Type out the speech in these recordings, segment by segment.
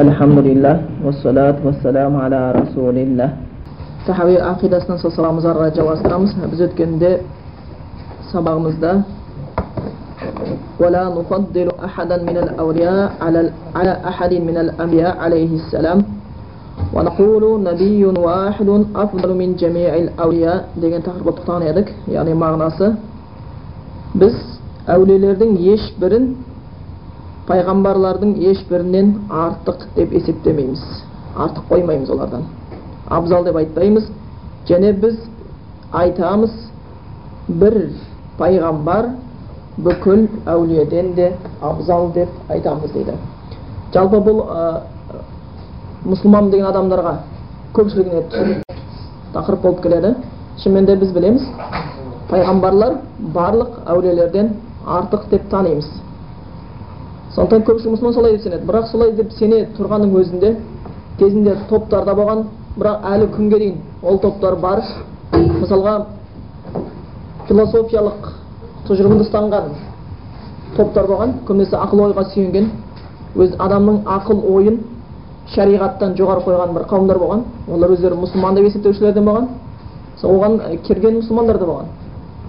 الحمد لله والصلاة والسلام على رسول الله صحابي عقيدة سنة صلى الله عليه وسلم جوا سلام بزود كندي صباغ مزدا ولا نفضل أحدا من الأولياء على على أحد من الأنبياء عليه السلام ونقول نبي واحد أفضل من جميع الأولياء ديجن تخرب الطعن يعني معناه بس أولي لردن يشبرن пайғамбарлардың ешбірінен артық деп есептемейміз. Артық қоймаймыз олардан. Абзал деп айтпаймыз. Және біз айтамыз бір пайғамбар бүкіл әулиеден де абзал деп айтамыз дейді. Жалпы бұл ә, мұсылман деген адамдарға көпшілігіне тақырып болып келеді. Шынымен де біз білеміз пайғамбарлар барлық әулиелерден артық деп танимыз. Сондықтан көпшілік мұсылман солай деп сенеді бірақ солай деп сене тұрғанның өзінде кезінде топтарда болған. Бірақ әлі күнге дейін ол топтар бар. Мысалға философиялық тұжырымды ұстанған топтар болған. Көбінесе ақыл ойға сүйенген өз адамның ақыл ойын шариғаттан жоғары қойған бір қауымдар болған. Олар өздері мұсылман деп есептеушілерден болған. Оған кірген мұсылмандар да болған.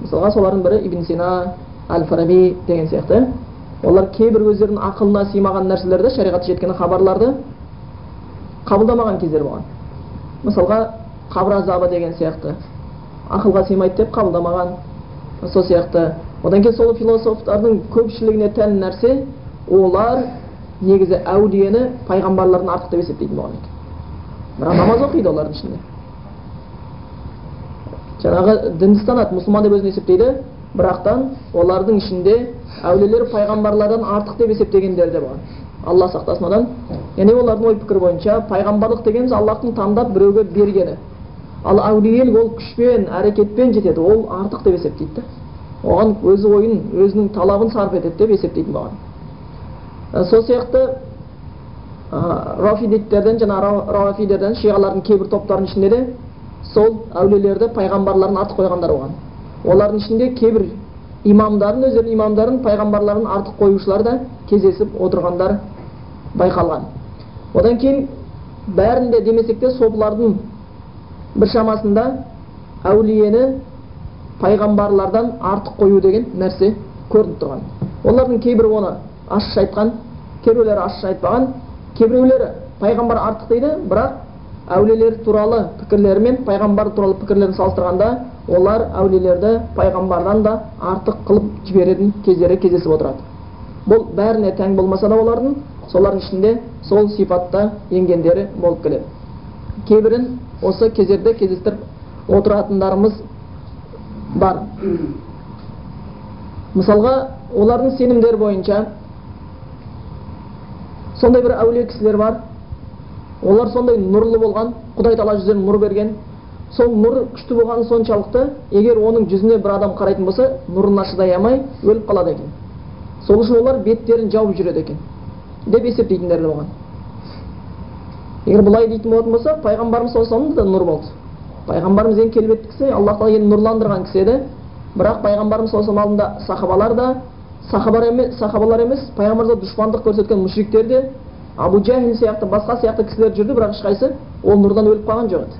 Мысалға солардың бірі ибн сина әл фараби деген сияқты. Олар кейбір өздерінің ақылына сыймаған нәрселерді шариғат жеткен хабарларды қабылдамаған кездер болған. Мысалға қабір азабы деген сияқты. Ақылға сыймайды деп қабылдамаған. Сол сияқты. Одан кейін сол философтардың көпшілігіне тән нәрсе олар негізі әулиені пайғамбарлардан артық деп есептейтін болған екен. Бірақ намаз оқиды олардың ішінде. Жаңағы дінді ұстанады мұсылман деп өзін есептейді. Бірақтан олардың ішінде әулиелер пайғамбарлардан артық деп есептегендер де болған алла сақтасын одан. Яғни олардың ой пікірі бойынша пайғамбарлық дегеніміз аллахтың таңдап біреуге бергені. Ал әулиелік ол күшпен әрекетпен жетеді. Ол артық деп есептейді оған өз ойын өзінің талабын сарп етеді деп есептейтін болған сол сияқты рафидиттерден жаңағы рафидерден шиғалардың кейбір топтарының ішінде де сол әулиелерді пайғамбарларын артық қойғандар болған олардың ішінде кейбір имамдарын өздерінің имамдарын пайғамбарларын артық қоюшылар да кездесіп отырғандар байқалған. Одан кейін бәрінде демесек те солардың біршамасында әулиені пайғамбарлардан артық қою деген нәрсе көрініп тұрған. Олардың кейбірі оны ашық айтқан кейбіреулері ашық айтпаған кейбіреулері пайғамбар артық дейді бірақ әулиелер туралы пікірлері мен пайғамбар туралы пікірлерін салыстырғанда олар әулиелерді пайғамбардан да артық қылып жіберетін кездері кездесіп отырады. Бұл бәріне тән болмаса да олардың солардың ішінде сол сипатта енгендері болып келеді. Кейбірін осы кездерде кездестіріп отыратындарымыз бар. Мысалға олардың сенімдері бойынша сондай бір әулие кісілер бар. Олар сондай нұрлы болған құдай тағала жүздеріне нұр берген. Сол нұр күшті болғаны соншалықты егер оның жүзіне бір адам қарайтын болса нұрына шыдай алмай өліп қалады екен. Сол үшін олар беттерін жауып жүреді екен деп есептейтіндер де болған. Егер бұлай дейтін болатын болса пайғамбарымыз саллаллаху да нұр болды. Пайғамбарымыз ең келбетті кісі аллах тағала енді нұрландырған кісі еді. Бірақ пайғамбарымыз саллаллаху алдында сахабалар да сахабалар емес сахабалар емес пайғамбарымызға дұшпандық көрсеткен мушриктер де абу жахил сияқты басқа сияқты кісілер жүрді бірақ ешқайсысы ол нұрдан өліп қалған жоқ еді.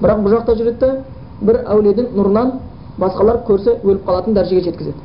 Бірақ бұл жақта жүреді бір әулиенің нұрынан басқалар көрсе өліп қалатын дәрежеге жеткізеді.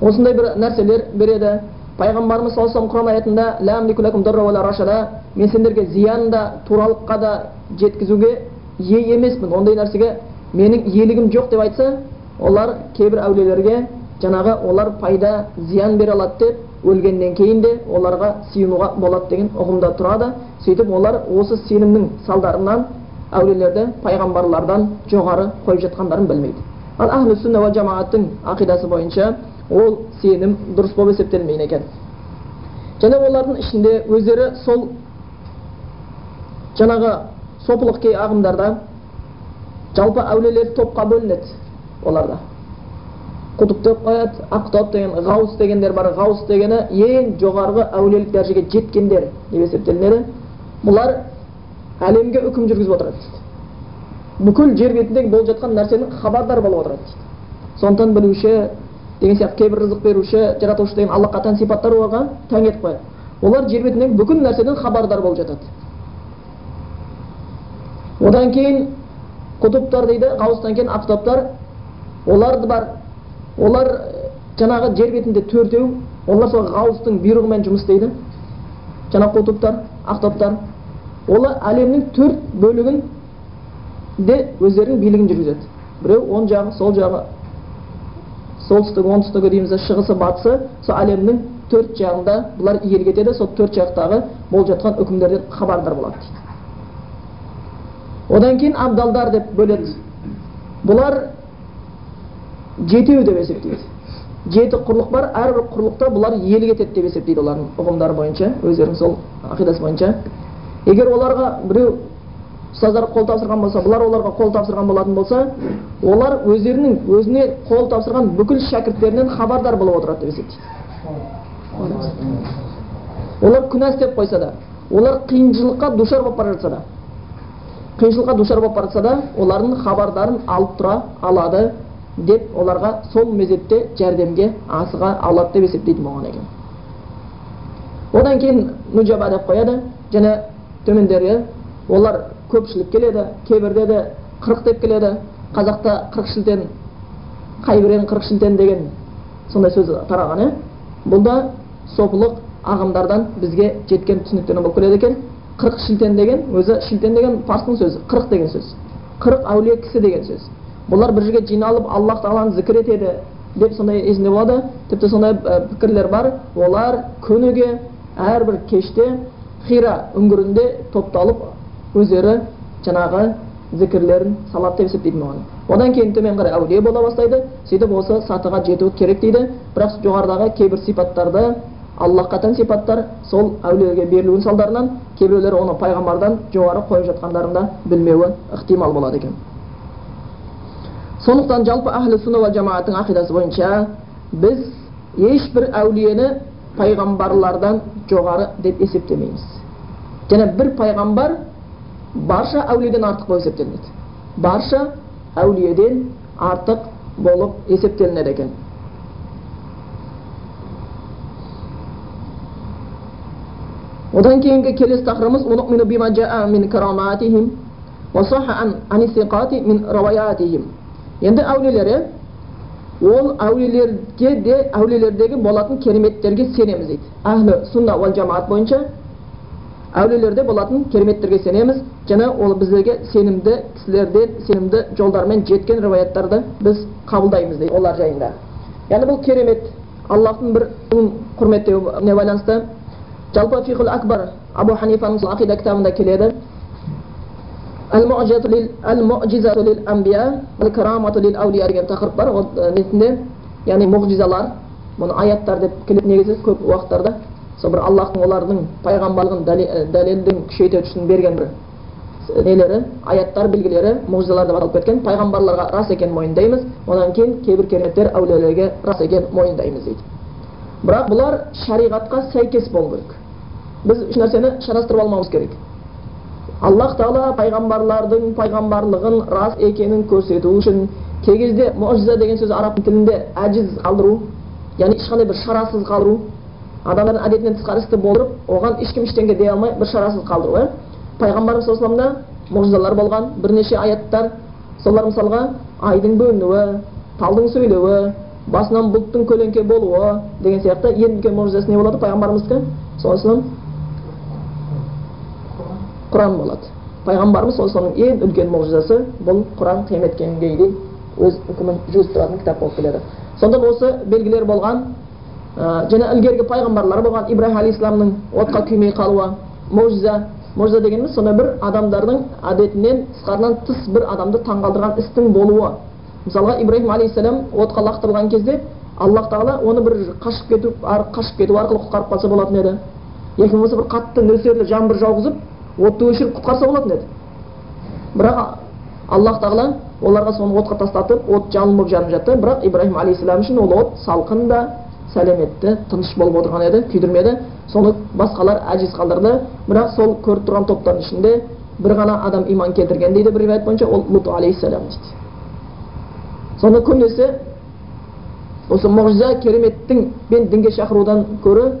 Осындай бір нәрселер береді. Пайғамбарымыз саллаллаху алейхи аятында мен сендерге зиян да туралыққа да жеткізуге ие емеспін. Ондай нәрсеге менің иелігім жоқ деп айтса олар кейбір әулиелерге жаңағы олар пайда зиян бере алады деп өлгеннен кейін де оларға сиынуға болады деген ұғымда тұрады сөйтіп олар осы сенімнің салдарынан әулиелерді пайғамбарлардан жоғары қойып жатқандарын білмейді. Ал әхлі сүнна уа жамааттың ақидасы бойынша ол сенім дұрыс болып есептелмейді екен. Және олардың ішінде өздері сол жаңағы сопылық кей ағымдарда жалпы әулиелер топқа бөлінеді оларда. Құтып деп қояды ақтоп деген ғаус дегендер бар ғаус дегені ең жоғарғы әулиелік дәрежеге жеткендер деп есептелінеді бұлар әлемге үкім жүргізіп отырады дейді бүкіл жер бетіндегі болып жатқан нәрсенің хабардар болып отырады дейді сондықтан білуші деген сияқты кейбір рызық беруші жаратушы деген аллахқа тән сипаттар оларға тән етіп қояды олар жер бетіндегі бүкіл нәрседен хабардар болып жатады одан кейін құтыптар дейді ғауыстан кейін афтаптар олар бар олар жаңағы жер бетінде төртеу олар сол ғауыстың бұйрығымен жұмыс істейді. Жаңағы құтыптар афтаптар олар әлемнің төрт бөлігін де өздерінің билігін жүргізеді. Біреу оң жағы сол жағы солтүстігі оңтүстігі дейміз шығысы батысы сол әлемнің төрт жағында бұлар иелік етеді. Сол төрт жақтағы болып жатқан үкімдерден хабардар болады дейді. Одан кейін абдалдар деп бөледі. Бұлар жетеу деп есептейді жеті құрлық бар әрбір құрлықта бұлар иелік етеді деп есептейді олардың ұғымдары бойынша өздерінің сол ақидасы бойынша егер оларға біреу ұстаздар қол тапсырған болса бұлар оларға қол тапсырған болатын болса олар өздерінің өзіне қол тапсырған бүкіл шәкірттерінен хабардар болып отырады деп есептейді олар күнә істеп қойса да олар қиыншылыққа душар болып бара жатса да қиыншылыққа душар болып бара жатса да олардың хабардарын алып тұра алады деп оларға сол мезетте жәрдемге асыға алады деп есептейтін болған екен одан кейін нуджаба деп қояды және төмендері олар көпшілік келеді кейбірде де қырық деп келеді қазақта қырық шілтен қайбірен қырық шілтен деген сондай сөз тараған иә бұл да сопылық ағымдардан бізге жеткен түсініктерден болып келеді екен қырық шілтен деген өзі шілтен деген парстың сөзі қырық деген сөз қырық әулие кісі деген сөз бұлар бір жерге жиналып аллах тағаланы зікір етеді деп сондай есінде болады тіпті сондай пікірлер бар олар күніге әрбір кеште хира үңгірінде топталып өздері жаңағы зікірлерін салады деп есептейтін болған одан кейін төмен қарай әулие бола бастайды сөйтіп осы сатыға жету керек дейді бірақ жоғарыдағы кейбір сипаттарды аллахқа тән сипаттар сол әулиелерге берілуінің салдарынан кейбіреулер оны пайғамбардан жоғары қойып жатқандарын да білмеуі ықтимал болады екен сондықтан жалпы әхлі сүнна жамааттың ақидасы бойынша біз ешбір әулиені пайғамбарлардан жоғары деп есептемейміз және бір пайғамбар барша әулиеден артық болып есептелінеді барша әулиеден артық болып есептелінеді екен одан кейінгі келесі тақырыбымыз енді әулиелер ол әулиелерге де әулиелердегі болатын кереметтерге сенеміз дейді әхлі сунна уал жамаат бойынша әулиелерде болатын кереметтерге сенеміз және ол біздерге сенімді кісілерден сенімді жолдармен жеткен риwаяттарды біз қабылдаймыз дейді олар жайында яғни бұл керемет аллахтың бір құрметтеуіне байланысты жалпы фихул акбар абу ханифаның ақида кітабында келеді деген тақырып бар ол несінде яғни мұғжизалар бұны аяттар деп келеді негізі көп уақыттарда сол бір аллахтың олардың пайғамбарлығын дәлелдің күшейте үшін берген бір нелері аяттар белгілері мұғжизалар деп аталып кеткен пайғамбарларға рас екенін мойындаймыз одан кейін кейбір кереметтер әулиелерге рас екенін мойындаймыз дейді бірақ бұлар шариғатқа сәйкес болу керек біз үш нәрсені шатастырып алмауымыз керек аллах тағала пайғамбарлардың пайғамбарлығын рас екенін көрсету үшін кей кезде мұжиза деген сөз араб тілінде әжіз қалдыру яғни ешқандай бір шарасыз қалдыру адамдардың әдетінен тысқары істі болдырып оған ешкім ештеңе дей алмай бір шарасыз қалдыру иә пайғамбарымыз саллаллаху мұғжизалар болған бірнеше аяттар солар мысалға айдың бөлінуі талдың сөйлеуі басынан бұлттың көлеңке болуы деген сияқты ең үлкен мұғжизасы не болады пайғамбарымыздікі құран болады пайғамбарымыз соның ең үлкен мұғжизасы бұл құран қияметке күнге дейін өз үкімін жүргізіп тұратын кітап болып келеді сондықтан осы белгілер болған ә, және ілгергі пайғамбарлар болған ибраһим алейхисаламның отқа күймей қалуы мұғжиза мұжиза дегеніміз сондай бір адамдардың әдетінен тысқарынан тыс бір адамды таңғалдырған істің болуы мысалға ибраһим алейхисалам отқа лақтырылған кезде аллах тағала оны бір қашып кету қашып кету арқылы құтқарып қалса болатын еді яки болмаса бір қатты нөсерлі жаңбыр жауғызып отты өшіріп құтқарса болатын еді бірақ аллах тағала оларға соны отқа тастатып от жалын болып жанып жатты. Бірақ ибраһим алейхисалам үшін ол от салқын да сәлеметті тыныш болып отырған еді күйдірмеді соны басқалар әжіз қалдырды бірақ сол көріп тұрған топтардың ішінде бір ғана адам иман келтірген дейді бір риwayat бойынша ол лут алейхисалам дейді сонда көбінесе осы мұғжиза кереметтің мен дінге шақырудан гөрі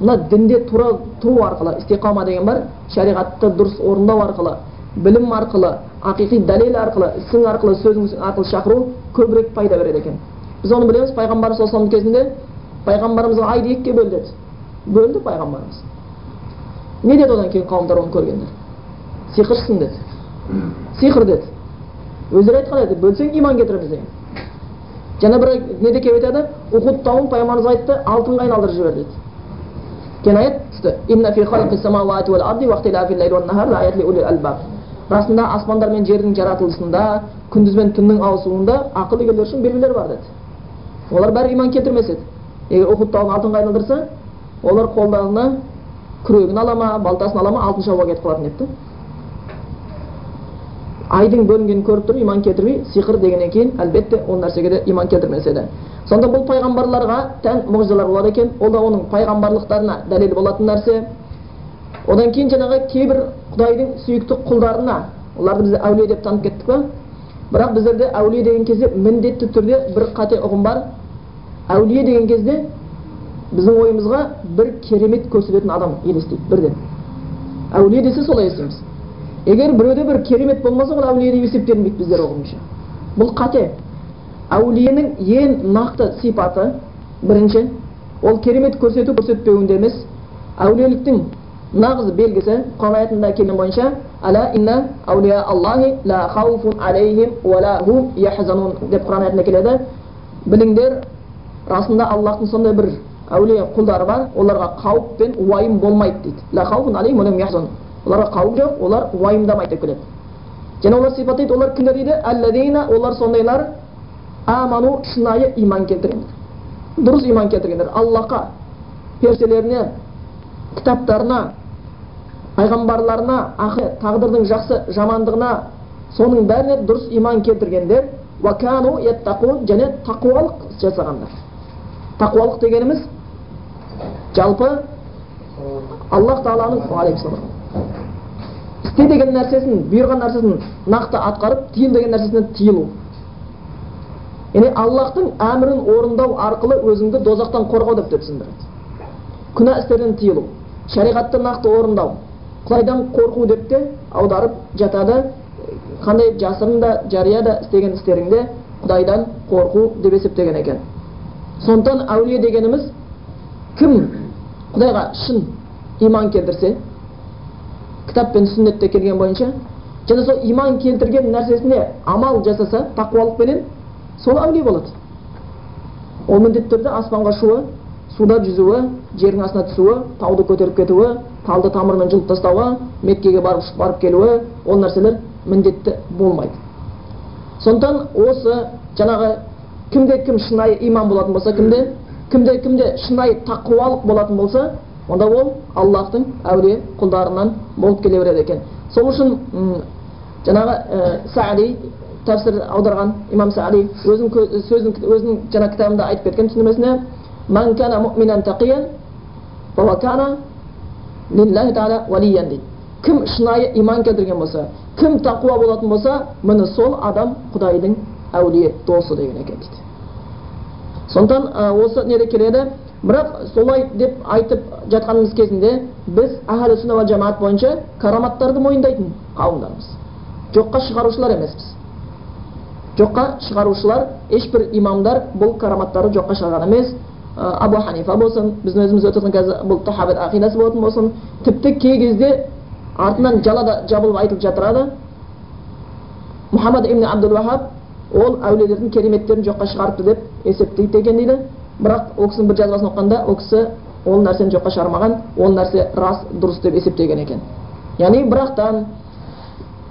мына дінде тура тұру арқылы истиқама деген бар шариғатты дұрыс орындау арқылы білім арқылы ақиқи дәлел арқылы ісің арқылы сөзің арқылы шақыру көбірек пайда береді екен. Біз оны білеміз пайғамбарымыз саллаллаху кезінде пайғамбарымызға айды екіге бөл деді. Бөлді пайғамбарымыз. Не деді одан кейін қауымдар оны көргенде сиқыршысың деді. Сиқыр деді. Өздері айтқан еді бөлсең иман келтіреміз деген. Жаңа бір неде келіп айтады? Ухуд тауын пайғамбарымыз айтты алтынға айналдырып жібер деді. Кейін аят түсті инна фи халқи самауати вал арди вахтилафи лейли ван нахар лаят лиулил албаб расында аспандар мен жердің жаратылысында күндіз бен түннің ауысуында ақыл егерлер үшін белгілер бар деді. Олар бәрі иман келтірмес еді егер ухуд тауын алтынға айналдырса олар қолдарына күрегін ала ма балтасын ала ма алтын шабуға кетіп қалатын еді. Айдың бөлінгенін көріп тұрып иман келтірмей сиқыр дегеннен кейін әлбетте ол нәрсеге де иман келтірмес еді сонда бұл пайғамбарларға тән мұғжизалар болады екен ол да оның пайғамбарлықтарына дәлел болатын нәрсе одан кейін жаңағы кейбір құдайдың сүйікті құлдарына оларды біз әулие деп танып кеттік па бірақ біздерде әулие деген кезде міндетті түрде бір қате ұғым бар әулие деген кезде біздің ойымызға бір керемет көрсететін адам елестейді бірден әулие десе солай естиміз егер біреуде бір керемет болмаса ол әулие деп есептелінбейді біздер ұғымынша бұл қате әулиенің ең нақты сипаты бірінші ол керемет көрсету көрсетпеуінде емес әулиеліктің нағыз белгісі құран аятында келген бойынша инна әулия аллахи ла хауфун алейхим хум деп құран аятында келеді біліңдер расында аллахтың сондай бір әулие құлдары бар оларға қауіп пен уайым болмайды дейді оларға қауіп жоқ олар уайымдамайды деп келеді. Және олар сипаттайды олар кімдер дейді? Әлләдина олар сондайлар. Аману шынайы иман келтіргендер. Дұрыс иман келтіргендер. Аллахқа періштелеріне кітаптарына пайғамбарларына ақы тағдырдың жақсы жамандығына соның бәріне дұрыс иман келтіргендер. Уакану яттақун және тақуалық жасағандар. Тақуалық дегеніміз жалпы аллах тағаланың істе деген нәрсесін бұйырған нәрсесін нақты атқарып тыйыл деген нәрсесінен тыйылу. Яғни аллахтың әмірін орындау арқылы өзіңді дозақтан қорғау деп те түсіндіреді. Күнә істерден тыйылу шариғатты нақты орындау құдайдан қорқу деп те аударып жатады. Қандай жасырын да жария да істеген істеріңде құдайдан қорқу деп есептеген екен. Сондықтан әулие дегеніміз кім құдайға шын иман келтірсе кітап пен сүннетте келген бойынша және сол иман келтірген нәрсесіне амал жасаса тақуалықпенен сол әулие болады ол міндетті түрде аспанға ұшуы суда жүзуі жердің астына түсуі тауды көтеріп кетуі талды тамырымен жұлып тастауы меккеге барып барып келуі ол нәрселер міндетті болмайды сондықтан осы жаңағы кімде кім шынайы иман болатын болса кімде кімде кімде шынайы тақуалық болатын болса онда ол аллахтың әулие құлдарынан болып келе береді екен. Сол үшін жаңағы саади тәпсір аударған имам саади өзінің сөзінің өзінің жаңа кітабында айтып кеткен түсіндірмесіне ман кана муминан тақиян лиллахи тағала валиян дейді. Кім шынайы иман келтірген болса кім тақуа болатын болса міне сол адам құдайдың әулие досы деген екен дейді. Сондықтан осы неде келеді? Бірақ солай деп айтып жатқанымыз кезінде біз әхлі сүнна уал жамаат бойынша караматтарды мойындайтын қауымдармыз. Жоққа шығарушылар емеспіз. Жоққа шығарушылар ешбір имамдар бұл караматтарды жоққа шығарған емес. Абу ханифа болсын біздің өзіміз өтіп жатқан қазір бұл тахабет ақидасы болатын болсын тіпті кей кезде артынан жала да жабылып айтылып жатырады. Мұхаммад ибн абдул вахаб ол әулиелердің кереметтерін жоққа шығарыпты деп есептейді екен дейді. Бірақ ол кісінің бір жазбасын оқығанда ол кісі ол нәрсені жоққа шығармаған ол нәрсе рас дұрыс деп есептеген екен. Яғни бірақтан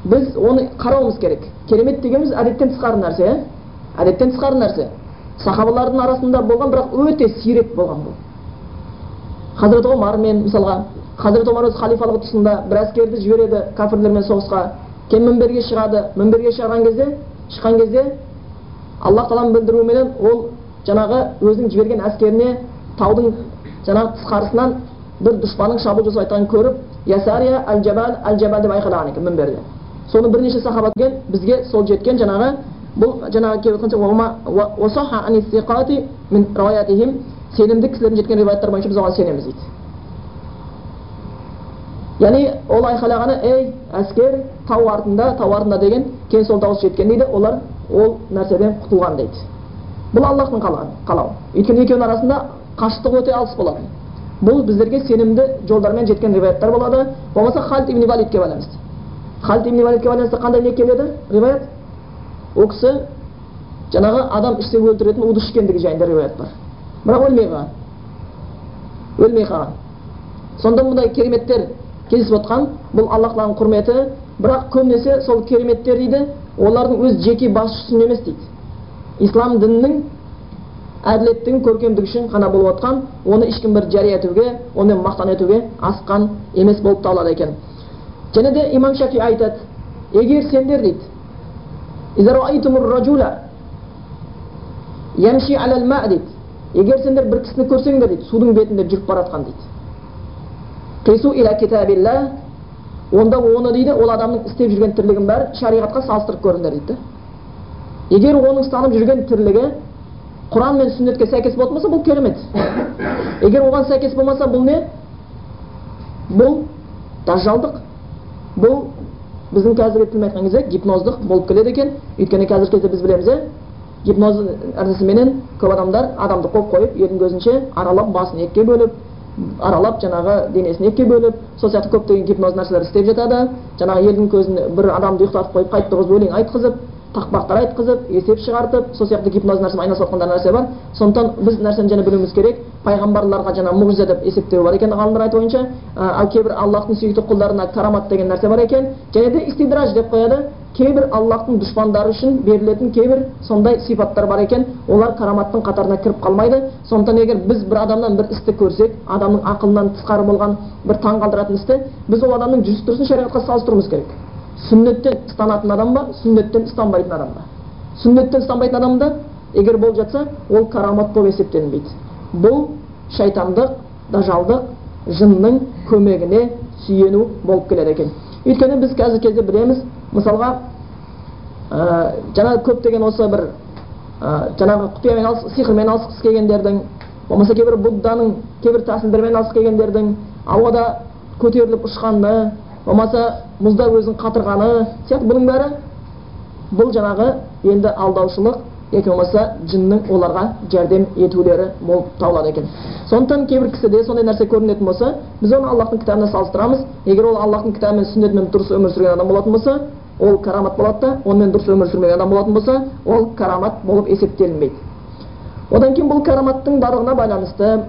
біз оны қарауымыз керек. Керемет дегеніміз әдеттен тысқары нәрсе иә әдеттен тысқары нәрсе. Сахабалардың арасында болған бірақ өте сирек болған бұл. Хазірет омар мен мысалға хазірет омар өз халифалығы тұсында бір әскерді жібереді кәпірлермен соғысқа. Кейін мінберге шығады мінберге шығарған кезде шыққан кезде аллах тағаланың білдіруіменен ол жаңағы өзінің жіберген әскеріне таудың жаңағы тысқарысынан бір дұшпанның шабуыл жасап жатқанын көріп ясария әл жабал әл жабал деп айқайлаған екен мінберде соны бірнеше сахаба келген бізге сол жеткен жаңағы бұл жаңағы келіп жатқанша сенімді кісілердің жеткен риуаяттар бойынша біз оған сенеміз дейді. Яғни ол айқайлағаны ей әскер тау артында тау артында деген кейін сол дауыс жеткен дейді олар ол нәрседен құтылған дейді. Бұл аллахтың қалауы өйткені екеуінің арасында қашықтық өте алыс болатын бұл біздерге сенімді жолдармен жеткен риwаяттар болады. Болмаса халид ибн валидке байланысты. Халид ибн валидке байланысты қандай не келеді? Риwаят ол кісі жаңағы адам ішсе өлтіретін уды ішкендігі жайында риwаят бар. Бірақ өлмей қалған. Өлмей қалған. Сонда мұндай кереметтер кездесіп отқан бұл аллах тағаланың құрметі. Бірақ көбінесе сол кереметтер дейді олардың өз жеке басшысы үшін емес дейді. Ислам дінінің әділеттің көркемдігі үшін ғана болып отқан оны ешкім бір жария етуге онымен мақтан етуге асқан емес болып табылады екен. Және де имам шафи айтады егер сендер дейді егер сендер бір кісіні көрсеңдер дейді судың бетінде жүріп бара жатқан дейді онда оны дейді ол адамның істеп жүрген тірлігін бәрі шариғатқа салыстырып көріңдер дейді. Егер оның ұстанып жүрген тірлігі құран мен сүннетке сәйкес болатын болса бұл керемет. Егер оған сәйкес болмаса бұл не? Бұл дажжалдық бұл біздің қазіргі тілмен айтқан кезде гипноздық болып келеді екен. Өйткені қазіргі кезде біз білеміз иә гипноз әдісіменен көп адамдар адамды қойып қойып елдің көзінше аралап басын екіге бөліп аралап жаңағы денесін екіге бөліп сол сияқты көптеген гипноз нәрселер істеп жатады. Жаңағы елдің көзін бір адамды ұйықтатып қойып қайтып тұрғызып өлең айтқызып тақпақтар айтқызып есеп шығартып сол сияқты гипноз нәрсемен айналысып жатқан нәрсе бар. Сондықтан біз нәрсені және білуіміз керек. Пайғамбарларға жаңа мұғжиза деп есептеу бар екен ғалымдар айту бойынша. Ал кейбір аллахтың сүйікті құлдарына карамат деген нәрсе бар екен. Және де истидраж деп қояды. Кейбір аллахтың дұшпандары үшін берілетін кейбір сондай сипаттар бар екен. Олар караматтың қатарына кіріп қалмайды. Сондықтан егер біз бір адамнан бір істі көрсек адамның ақылынан тысқары болған бір таң қалдыратын істі біз ол адамның жүріс тұрысын шариғатқа салыстыруымыз керек. Сүннеттен ұстанатын адам ба сүннеттен ұстанбайтын адам ба сүннеттен ұстанбайтын адамда егер болып жатса ол карамат болып есептелінбейді бұл шайтандық дажалдық жынның көмегіне сүйену болып келеді екен өйткені біз қазіргі кезде білеміз мысалға ә, жаңағы көптеген осы бір ә, жаңағы құпиямен алыс сиқырмен алысқысы келгендердің болмаса кейбір будданың кейбір тәсілдермен алысқысы келгендердің ауада көтеріліп ұшқаны болмаса мұзда өзін қатырғаны сияқты бұның бәрі бұл жаңағы енді алдаушылық яки болмаса жынның оларға жәрдем етулері болып табылады екен. Сондықтан кейбір кісіде сондай нәрсе көрінетін болса біз оны аллахтың кітабына салыстырамыз. Егер ол аллахтың кітабы мен сүннетімен дұрыс өмір сүрген адам болатын болса ол карамат болады да онымен дұрыс өмір сүрмеген адам болатын болса ол карамат болып есептелінбейді. Одан кейін бұл караматтың барлығына байланысты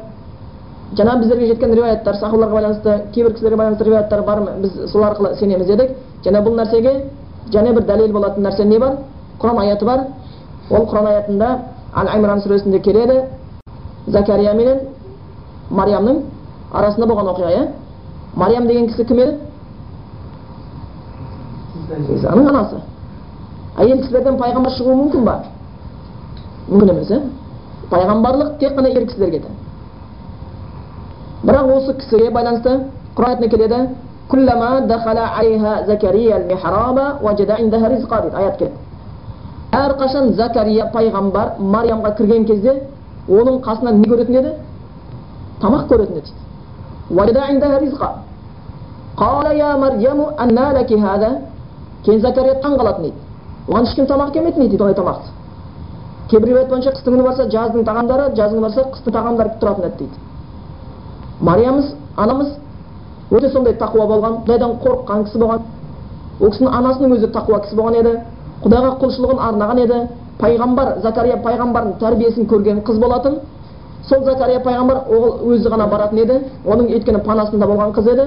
жаңа біздерге жеткен риуаяттар сахабаларға байланысты кейбір кісілерге байланысты риуаяттар бар біз сол арқылы сенеміз дедік және бұл нәрсеге және бір дәлел болатын нәрсе не бар құран аяты бар ол құран аятында әл аймран сүресінде келеді закария менен мариямның арасында болған оқиға иә мариям деген кісі кім еді исаның анасы әйел кісілерден пайғамбар шығуы мүмкін ба мүмкін емес иә пайғамбарлық тек қана ер кісілерге тән бірақ осы кісіге байланысты құран аятында келеді аят әрқашан закария пайғамбар мариямға кірген кезде оның қасынан не көретін еді тамақ көретін еді кейін закария таң қалатын дейді оған ешкім тамақ келмейтін дейді ондай тамақты кейбір риуаят бойынша қыстың күні барса жаздың тағамдары жаздың барса қыстың тағамдары тұратын еді дейді мариямыз анамыз өте сондай тақуа болған құдайдан қорыққан кісі болған. Ол кісінің анасының өзі тақуа кісі болған еді құдайға құлшылығын арнаған еді. Пайғамбар закария пайғамбардың тәрбиесін көрген қыз болатын. Сол закария пайғамбар ол өзі ғана баратын еді. Оның өйткені панасында болған қыз еді.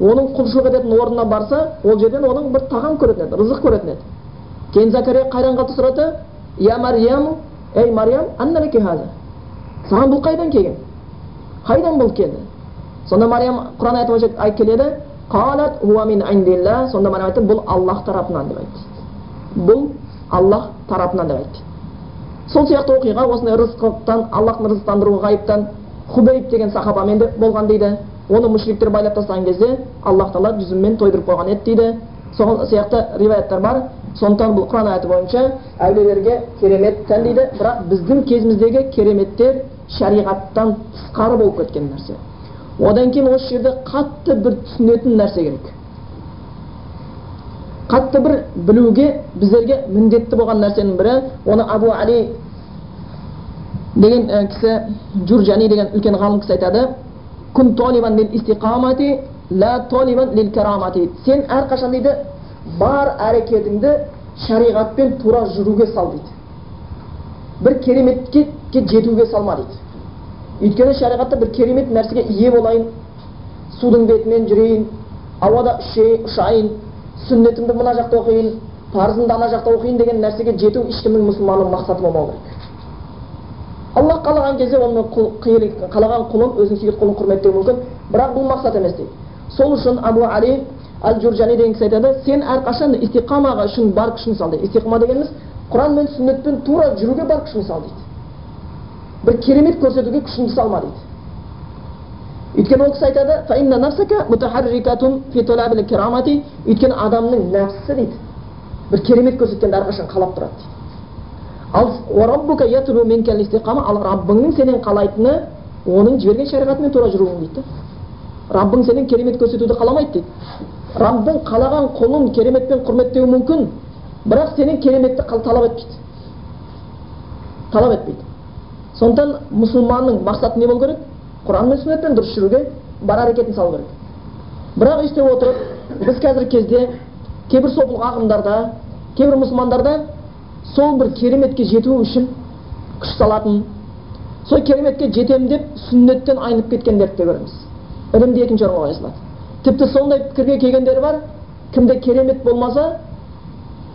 Оның құлшылық ететін орнына барса ол жерден оның бір тағам көретін еді рызық көретін еді. Кейін закария қайдан қалды сұрады? Я мариям ей мариям саған бұл қайдан келген? Қайдан бұл келді сонда мариям құран аяты бойынша келеді қалат сонда мариям айтты бұл аллах тарапынан деп айтты бұл аллах тарапынан деп айтты сол сияқты оқиға осындай рызықтан аллахтың рызықтандыруы ғайыптан хубейб деген сахабамен де болған дейді оны мүшриктер байлап тастаған кезде аллах тағала жүзіммен тойдырып қойған еді дейді сол сияқты риwаяттар бар сондықтан бұл құран аяты бойынша әулиелерге керемет тән дейді бірақ біздің кезіміздегі кереметтер шариғаттан тысқары болып кеткен нәрсе. Одан кейін осы жерде қатты бір түсінетін нәрсе керек. Қатты бір білуге біздерге міндетті болған нәрсенің бірі оны абу али деген кісі журжани деген үлкен ғалым кісі айтады. Күн ла сен әрқашан дейді бар әрекетіңді шариғатпен тура жүруге сал дейді. Бір кереметке жетуге салма дейді өйткені шариғатта бір керемет нәрсеге ие болайын судың бетімен жүрейін ауада ұшайын сүннетімді мына жақта оқиын парызымды ана жақта оқиын деген нәрсеге жету ешкімнің мұсылманның мақсаты болмау керек аллах қалаған кезде оның қалаған құлын өзінің сүйікті құлын құрметтеуі мүмкін бірақ бұл мақсат емес дейді сол үшін абу али әл журжани деген кісі айтады сен әрқашан истиқамаға үшін бар күшін сал дейді истиқама дегеніміз құран мен сүннетпен тура жүруге бар күшін сал дейді бір керемет көрсетуге күшіңді салма дейді өйткені ол кісі айтады өйткені адамның нәпсісі дейді бір керемет көрсеткенді әрқашан қалап тұрады дейді ал раббыңның сенен қалайтыны оның жіберген шариғатымен тура жүруің дейді раббың сенен керемет көрсетуді қаламайды дейді раббың қалаған құлын кереметпен құрметтеуі мүмкін бірақ сенен кереметті талап етпейді талап етпейді сондықтан мұсылманның мақсаты не болу керек? Құран мен сүннетпен дұрыс жүруге бар әрекетін салу керек. Бірақ өйстіп отырып біз қазіргі кезде кейбір сопылық ағымдарда кейбір мұсылмандарда сол бір кереметке жету үшін күш салатын сол кереметке жетемін деп сүннеттен айнып кеткендерді де көреміз. Ілімді екінші орынға қоя салады тіпті сондай пікірге келгендері бар кімде керемет болмаса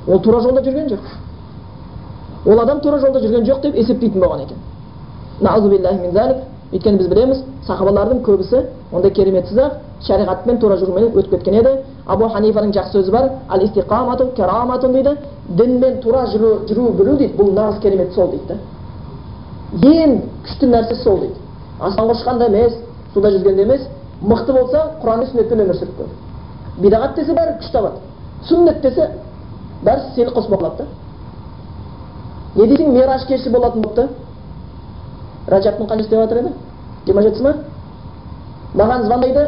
ол тура жолда жүрген жоқ. Ол адам тура жолда жүрген жоқ деп есептейтін болған екен. Өйткені біз білеміз сахабалардың көбісі ондай кереметсіз ақ шариғатпен тура жүрумен өтіп кеткен еді. Абу ханифаның жақсы сөзі бар ал истиқамату кераматун дейді. Дінмен тура жүру, жүру білу дейді. Бұл нағыз керемет сол дейді. Ең күшті нәрсе сол дейді. Аспанға ұшқанда емес суда жүзгенде емес мықты болса құран сүннетпен өмір сүріп көр. Бидағат десе бәрі күш табады. Сүннет десе бәрі сені қосып алады да. Не дейсің мираж кеші болатын болыпты рәжаптың қаншасы деп жатыр еді жиырма жетісі ма маған звондайды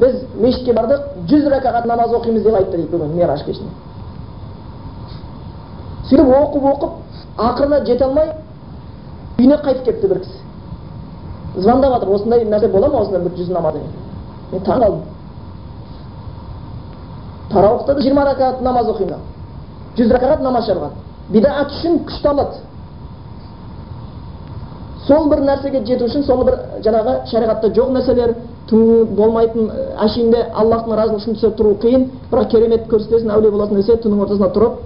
біз мешітке бардық жүз рәкағат намаз оқимыз деп айтты дейді бүгін мираж кешіне сөйтіп оқып оқып ақырына жете алмай үйіне қайтып келіпті бір кісі звондап жатыр осындай нәрсе бола ма осындай бір жүз намазы мен таң қалдым тарауықта да жиырма рәкағат намаз оқимын жүз рәкағат намаз шарған бидаат үшін күшті алады сол бір нәрсеге жету үшін сол бір жаңағы шариғатта жоқ нәрселер болмайтын әшейінде аллахтың разылығы үшін тұру қиын бірақ керемет көрсетесің әулие боласың десе түннің ортасында тұрып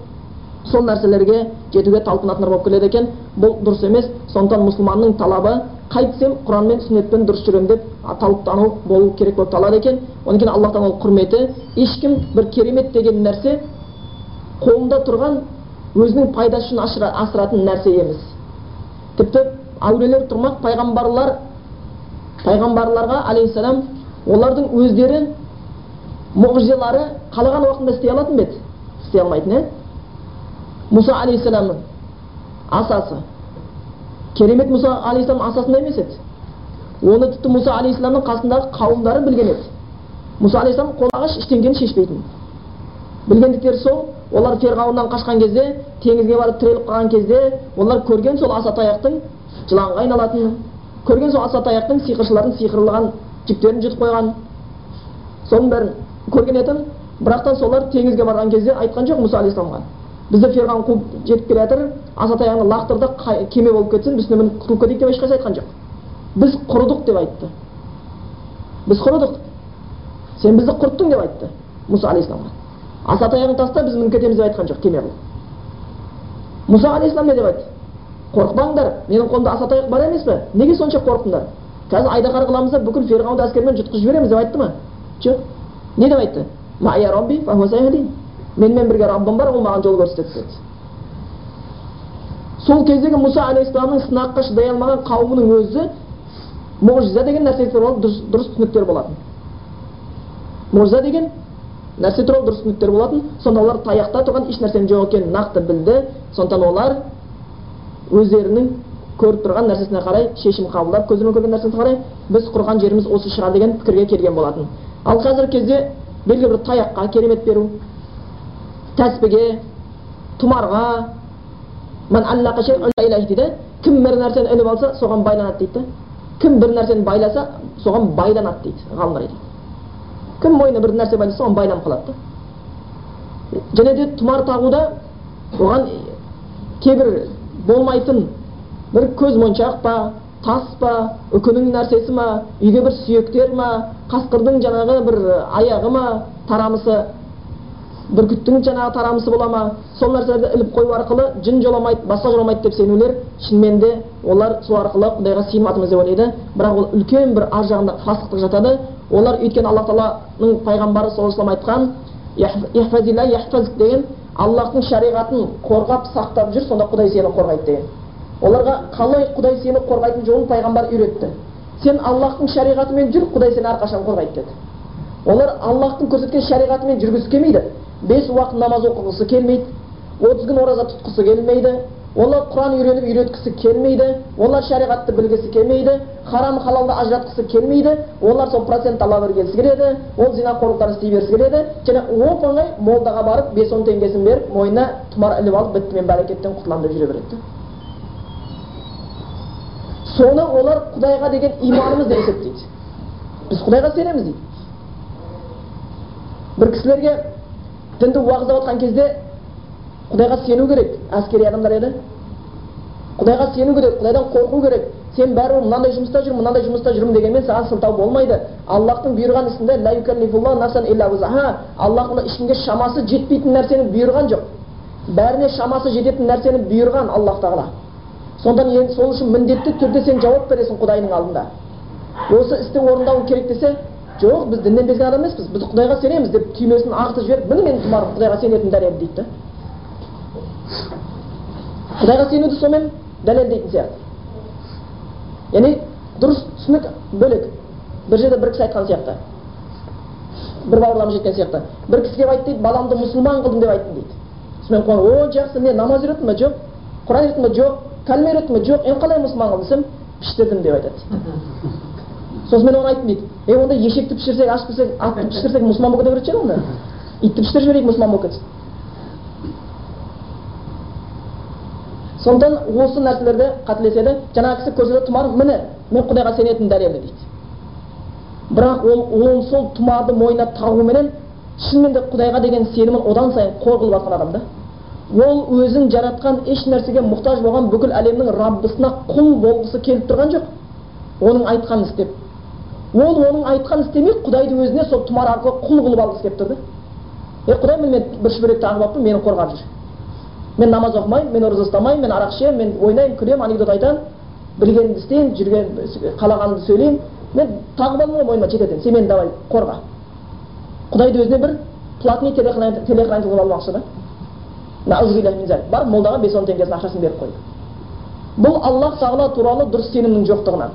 сол нәрселерге жетуге талпынатындар болып келеді екен. Бұл дұрыс емес. Сондықтан мұсылманның талабы қайтсем құран мен сүннетпен дұрыс жүремін деп талыптану болу керек болып табылады екен. Одан кейін аллах тағала құрметі ешкім бір керемет деген нәрсе қолында тұрған өзінің пайдасы үшін асыратын нәрсе емес. Тіпті әулиелер тұрмақ пайғамбарлар пайғамбарларға алейхисалам олардың өздері мұғжизалары қалаған уақытында істей алатын ба еді? істей алмайтын иә мұса алейхисаламның асасы. Керемет мұса алейхисалам асасында емес еді. Оны тіпті мұса алейхисаламның қасындағы қауымдары білген еді. Мұса алейхисалам қол ағаш ештеңені шешпейтін. Білгендіктері сол олар ферғауыннан қашқан кезде теңізге барып тіреліп қалған кезде олар көрген сол аса таяқтың жыланға айналатынын көрген сол аса таяқтың сиқыршылардың сиқырлаған жіптерін жұтып қойған. Соның бәрін көрген етін бірақтан солар теңізге барған кезде айтқан жоқ мұса алейхисаламға бізді ферғауын қуып жетіп келе жатыр аса таяғын лақтыр да кеме болып кетсін біз мініп құтылып кетейік деп ешқайсысы айтқан жоқ. Біз құрыдық деп айтты. Біз құрыдық. Сен бізді құрттың деп айтты мұса алейхисаламға аса таяғын таста біз мініп кетеміз деп айтқан жоқ кеме қылып. Мұса алейхисалам не деп айтты? Қорықпаңдар. Менің қолымда аса таяқ бар емес пе неге сонша қорықтыңдар? Қазір айдаһар қыламыз да бүкіл ферғауынды әскермен жұтқызып жібереміз деп айтты ма? Жоқ не деп айтты? Менімен бірге раббым бар ол маған жол көрсетеді деді. Сол кездегі мұса алейхисаламның сынаққа шыдай алмаған қауымының өзі мұғжиза деген нәрсе туралы дұрыс, дұрыс түсініктер болатын. Мұғжиза деген нәрсе туралы дұрыс түсініктер болатын. Сонда олар таяқта тұрған еш нәрсенің жоқ екенін нақты білді. Сондықтан олар өздерінің көріп тұрған нәрсесіне қарай шешім қабылдап көзімен көрген нәрсесіне қарай біз құрған жеріміз осы шығар деген пікірге келген болатын. Ал қазіргі кезде белгілі бір таяққа керемет беру тәспіге тұмарға дейді кім бір нәрсені іліп алса соған байланады дейді. Кім бір нәрсені байласа соған байланады дейді ғалымдар айтады. Кім мойнына бір нәрсе байласа соған байланып қалады да. Және де тұмар тағуда оған кейбір болмайтын бір көзмоншақ па тас па үкінің нәрсесі ма үйге бір сүйектер ма қасқырдың жаңағы бір аяғы ма тарамысы бүркіттің жаңағы тарамысы бола ма сол нәрселерді іліп қою арқылы жын жоламайды басқа жоламайды деп сенулер. Шынымен де олар сол арқылы құдайға сыйынып жатырмыз деп ойлайды. Бірақ ол үлкен бір ар жағында фасықтық жатады. Олар өйткені алла тағаланың пайғамбары саллаллаху айтқан деген аллахтың шариғатын қорғап сақтап жүр сонда құдай сені қорғайды. Деген оларға қалай құдай сені қорғайтын жолын пайғамбар үйретті. Сен аллахтың шариғатымен жүр құдай сені әрқашан қорғайды деді. Олар аллахтың көрсеткен шариғатымен жүргісі келмейді. Бес уақыт намаз оқығысы келмейді. Отыз күн ораза тұтқысы келмейді. Олар құран үйреніп үйреткісі келмейді олар шариғатты білгісі келмейді харам халалды ажыратқысы келмейді олар сол процент ала бергісі келеді ол зинақорлықтар істей бергісі келеді және оп оңай молдаға барып бес он теңгесін беріп мойнына тұмар іліп алып бітті мен бәрекеттен құтыламын деп жүре береді. Соны олар құдайға деген иманымыз деп есептейді. Біз құдайға сенеміз дейді. Бір кісілерге дінді уағыздап жатқан кезде құдайға сену керек әскери адамдар еді. Құдайға сену керек құдайдан қорқу керек. Сен бәрібір мынандай жұмыста жүр мынандай жұмыста жүрмін дегенмен саған сылтау болмайды. Аллахтың бұйырған ісінде аллах ешкімге шамасы жетпейтін нәрсені бұйырған жоқ. Бәріне шамасы жететін нәрсені бұйырған аллах тағала. Сондықтан сол үшін міндетті түрде сен жауап бересің құдайдың алдында. Осы істі орындауың керек десе жоқ біз діннен безген адам емеспіз. Біз құдайға сенеміз деп түймесін ағытып жіберіп міне менің тұмарым құдайға сенетін дәлел дейді да құдайға сенуді сонымен дәлелдейтін сияқты яғни дұрыс түсінік бөлек бір жерде бір кісі айтқан сияқты бір бауырларымыз жеткен сияқты бір кісі келіп айтты дейді баламды мұсылман қылдым деп айттым дейді сонымен қуанып о жақсы не намаз үйреттің ба жоқ құран үйреттің ба жоқ кәлме үйреттің ба жоқ енді қалай мұсылман қылдың десем піштірдім деп айтады сосын мен оған айттым дейді е онда ешекті пішірсек аш пішірсек атты пішірсек мұсылман болып кете беретін шығар онда итті пішіріп жіберейік мұсылман болып кетсін сондықтан осы нәрселерді қателеседі. Жаңағы кісі көрсетеді тұмар міне мен құдайға сенетін дәлелі дейді бірақ ол ол сол тұмарды мойнына тағуменен шынымен де құдайға деген сенімін одан сайын қор қылып жатқан адам да. Ол өзін жаратқан еш нәрсеге мұқтаж болған бүкіл әлемнің раббысына құл болғысы келіп тұрған жоқ. Оның айтқанын істеп ол оның айтқанын істемей құдайды өзіне сол тұмар арқылы құл қылып алғысы келіп тұр да. Е құдай мен бір шүберек тағып алыппын мені қорғап жүр мен намаз оқымаймын мен ораза ұстамаймын мен арақ ішемін мен ойнаймын күлемін анекдот айтамын білгенімді істеймін жүрген қалағанымды сөйлеймін мен тағып алдым ғой мойныма жететін сен мені давай қорға құдайды өзіне бір платный телохранитель қылып алмақшы да барып молдаға бес он теңгесін ақшасын беріп қойды бұл аллах тағала туралы дұрыс сенімнің жоқтығынан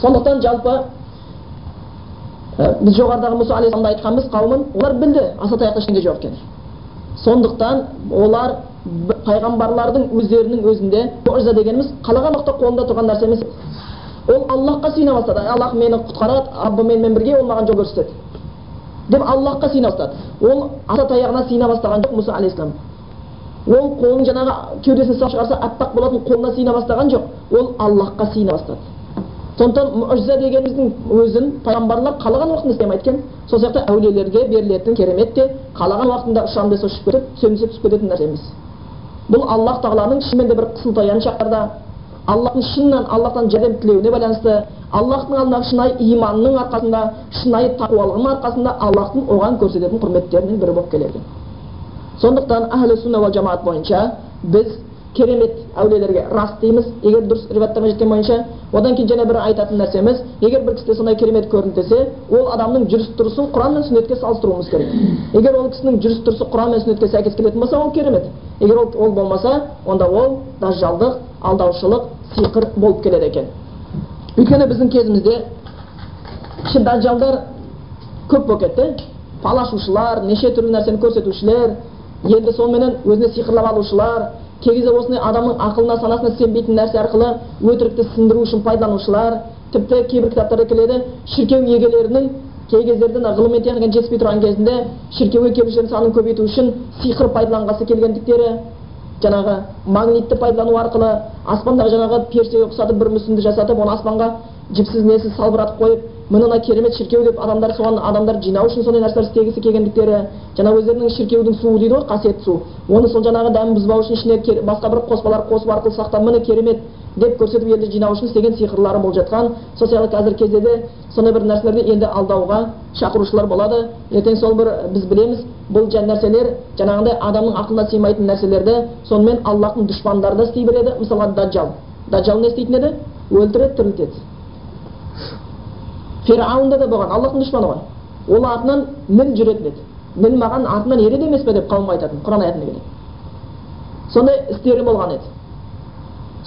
сондықтан жалпы біз жоғарыдағы мұса айтқанбыз қауымын олар білді аса таяқта ештеңе жоқ екенін сондықтан олар пайғамбарлардың өздерінің өзінде мұжиза дегеніміз қалаған уақытта қолында тұрған нәрсе емес. Ол аллахқа сүйіне бастады аллах мені құтқарады раббым менімен бірге ол маған жол көрсетеді деп аллахқа сүйіне бастады ол аса таяғына сүйіне бастаған жоқ мұса алейхисалам ол қолын жаңағы кеудесіне салып шығарса аппақ болатын қолына сүйіне бастаған жоқ ол аллахқа сүйіне бастады сондықтан мұжиза дегеніміздің өзін пайғамбарлар қалаған уақытында істемейді екен сол сияқты әулиелерге берілетін керемет те қалаған уақытында ұшамын десе ұшып кетіп десе түсіп кететін нәрсе емес. Бұл аллах тағаланың шынымен де бір қысылтаяған шақтарда. Аллахтың шынынан аллахтан жәрдем тілеуіне байланысты аллахтың алдындағы шынайы иманның арқасында шынайы тақуалығының арқасында аллахтың оған көрсететін құрметтерінің бірі болып келеді. Сондықтан әхлі сунна жамаат бойынша біз керемет әулиелерге рас дейміз егер дұрыс риуаяттарға жеткен бойынша одан кейін және бір айтатын нәрсеміз егер бір кісіде сондай керемет көрінді ол адамның жүріс тұрысын құран мен сүннетке салыстыруымыз керек егер ол кісінің жүріс тұрысы құран мен сүннетке сәйкес келетін болса ол керемет егер ол, ол болмаса онда ол дажжалдық алдаушылық сиқыр болып келеді екен өйткені біздің кезімізде дажжалдар көп болып кетті фал ашушылар неше түрлі нәрсені көрсетушілер енді соныменен өзіне сиқырлап алушылар кезде осындай адамның ақылына санасына сенбейтін нәрсе арқылы өтірікті сындыру үшін пайдаланушылар тіпті кейбір кітаптарда келеді шіркеу егелерінің кей кездерде мына ғылым мен техника жетіспей тұрған кезінде шіркеуге келушілердің санын көбейту үшін сиқыр пайдаланғысы келгендіктері жаңағы магнитті пайдалану арқылы аспандағы жаңағы періштеге ұқсатып бір мүсінді жасатып оны аспанға жіпсіз несіз салбыратып қойып міне мына керемет шіркеу деп адамдар соған адамдар жинау үшін сондай нәрселер істегісі келгендіктері жаңа өздерінің шіркеудің суы дейді ғой қасиетті су оны сол жаңағы дәмін бұзбау үшін ішіне басқа бір қоспалар қосу арқылы сақтап міне керемет деп көрсетіп елді жинау үшін істеген сиқырлары болып жатқан. Сол сияқты қазіргі кезде де сондай бір нәрселерді енді алдауға шақырушылар болады. Ертең сол бір біз білеміз бұл нәрселер жаңағындай адамның ақылына сыймайтын нәрселерді сонымен аллахтың дұшпандары да істей береді мысалға даджал даджал не істейтін еді? Өлтіреді тірілтеді. Фирғаунда да болған. Аллахтың дұшпаны ғой. Ол артынан мін жүретін еді. Мін маған артынан ереді емес пе деп қауымға айтатын құран аятында келеді. Сондай істері болған еді.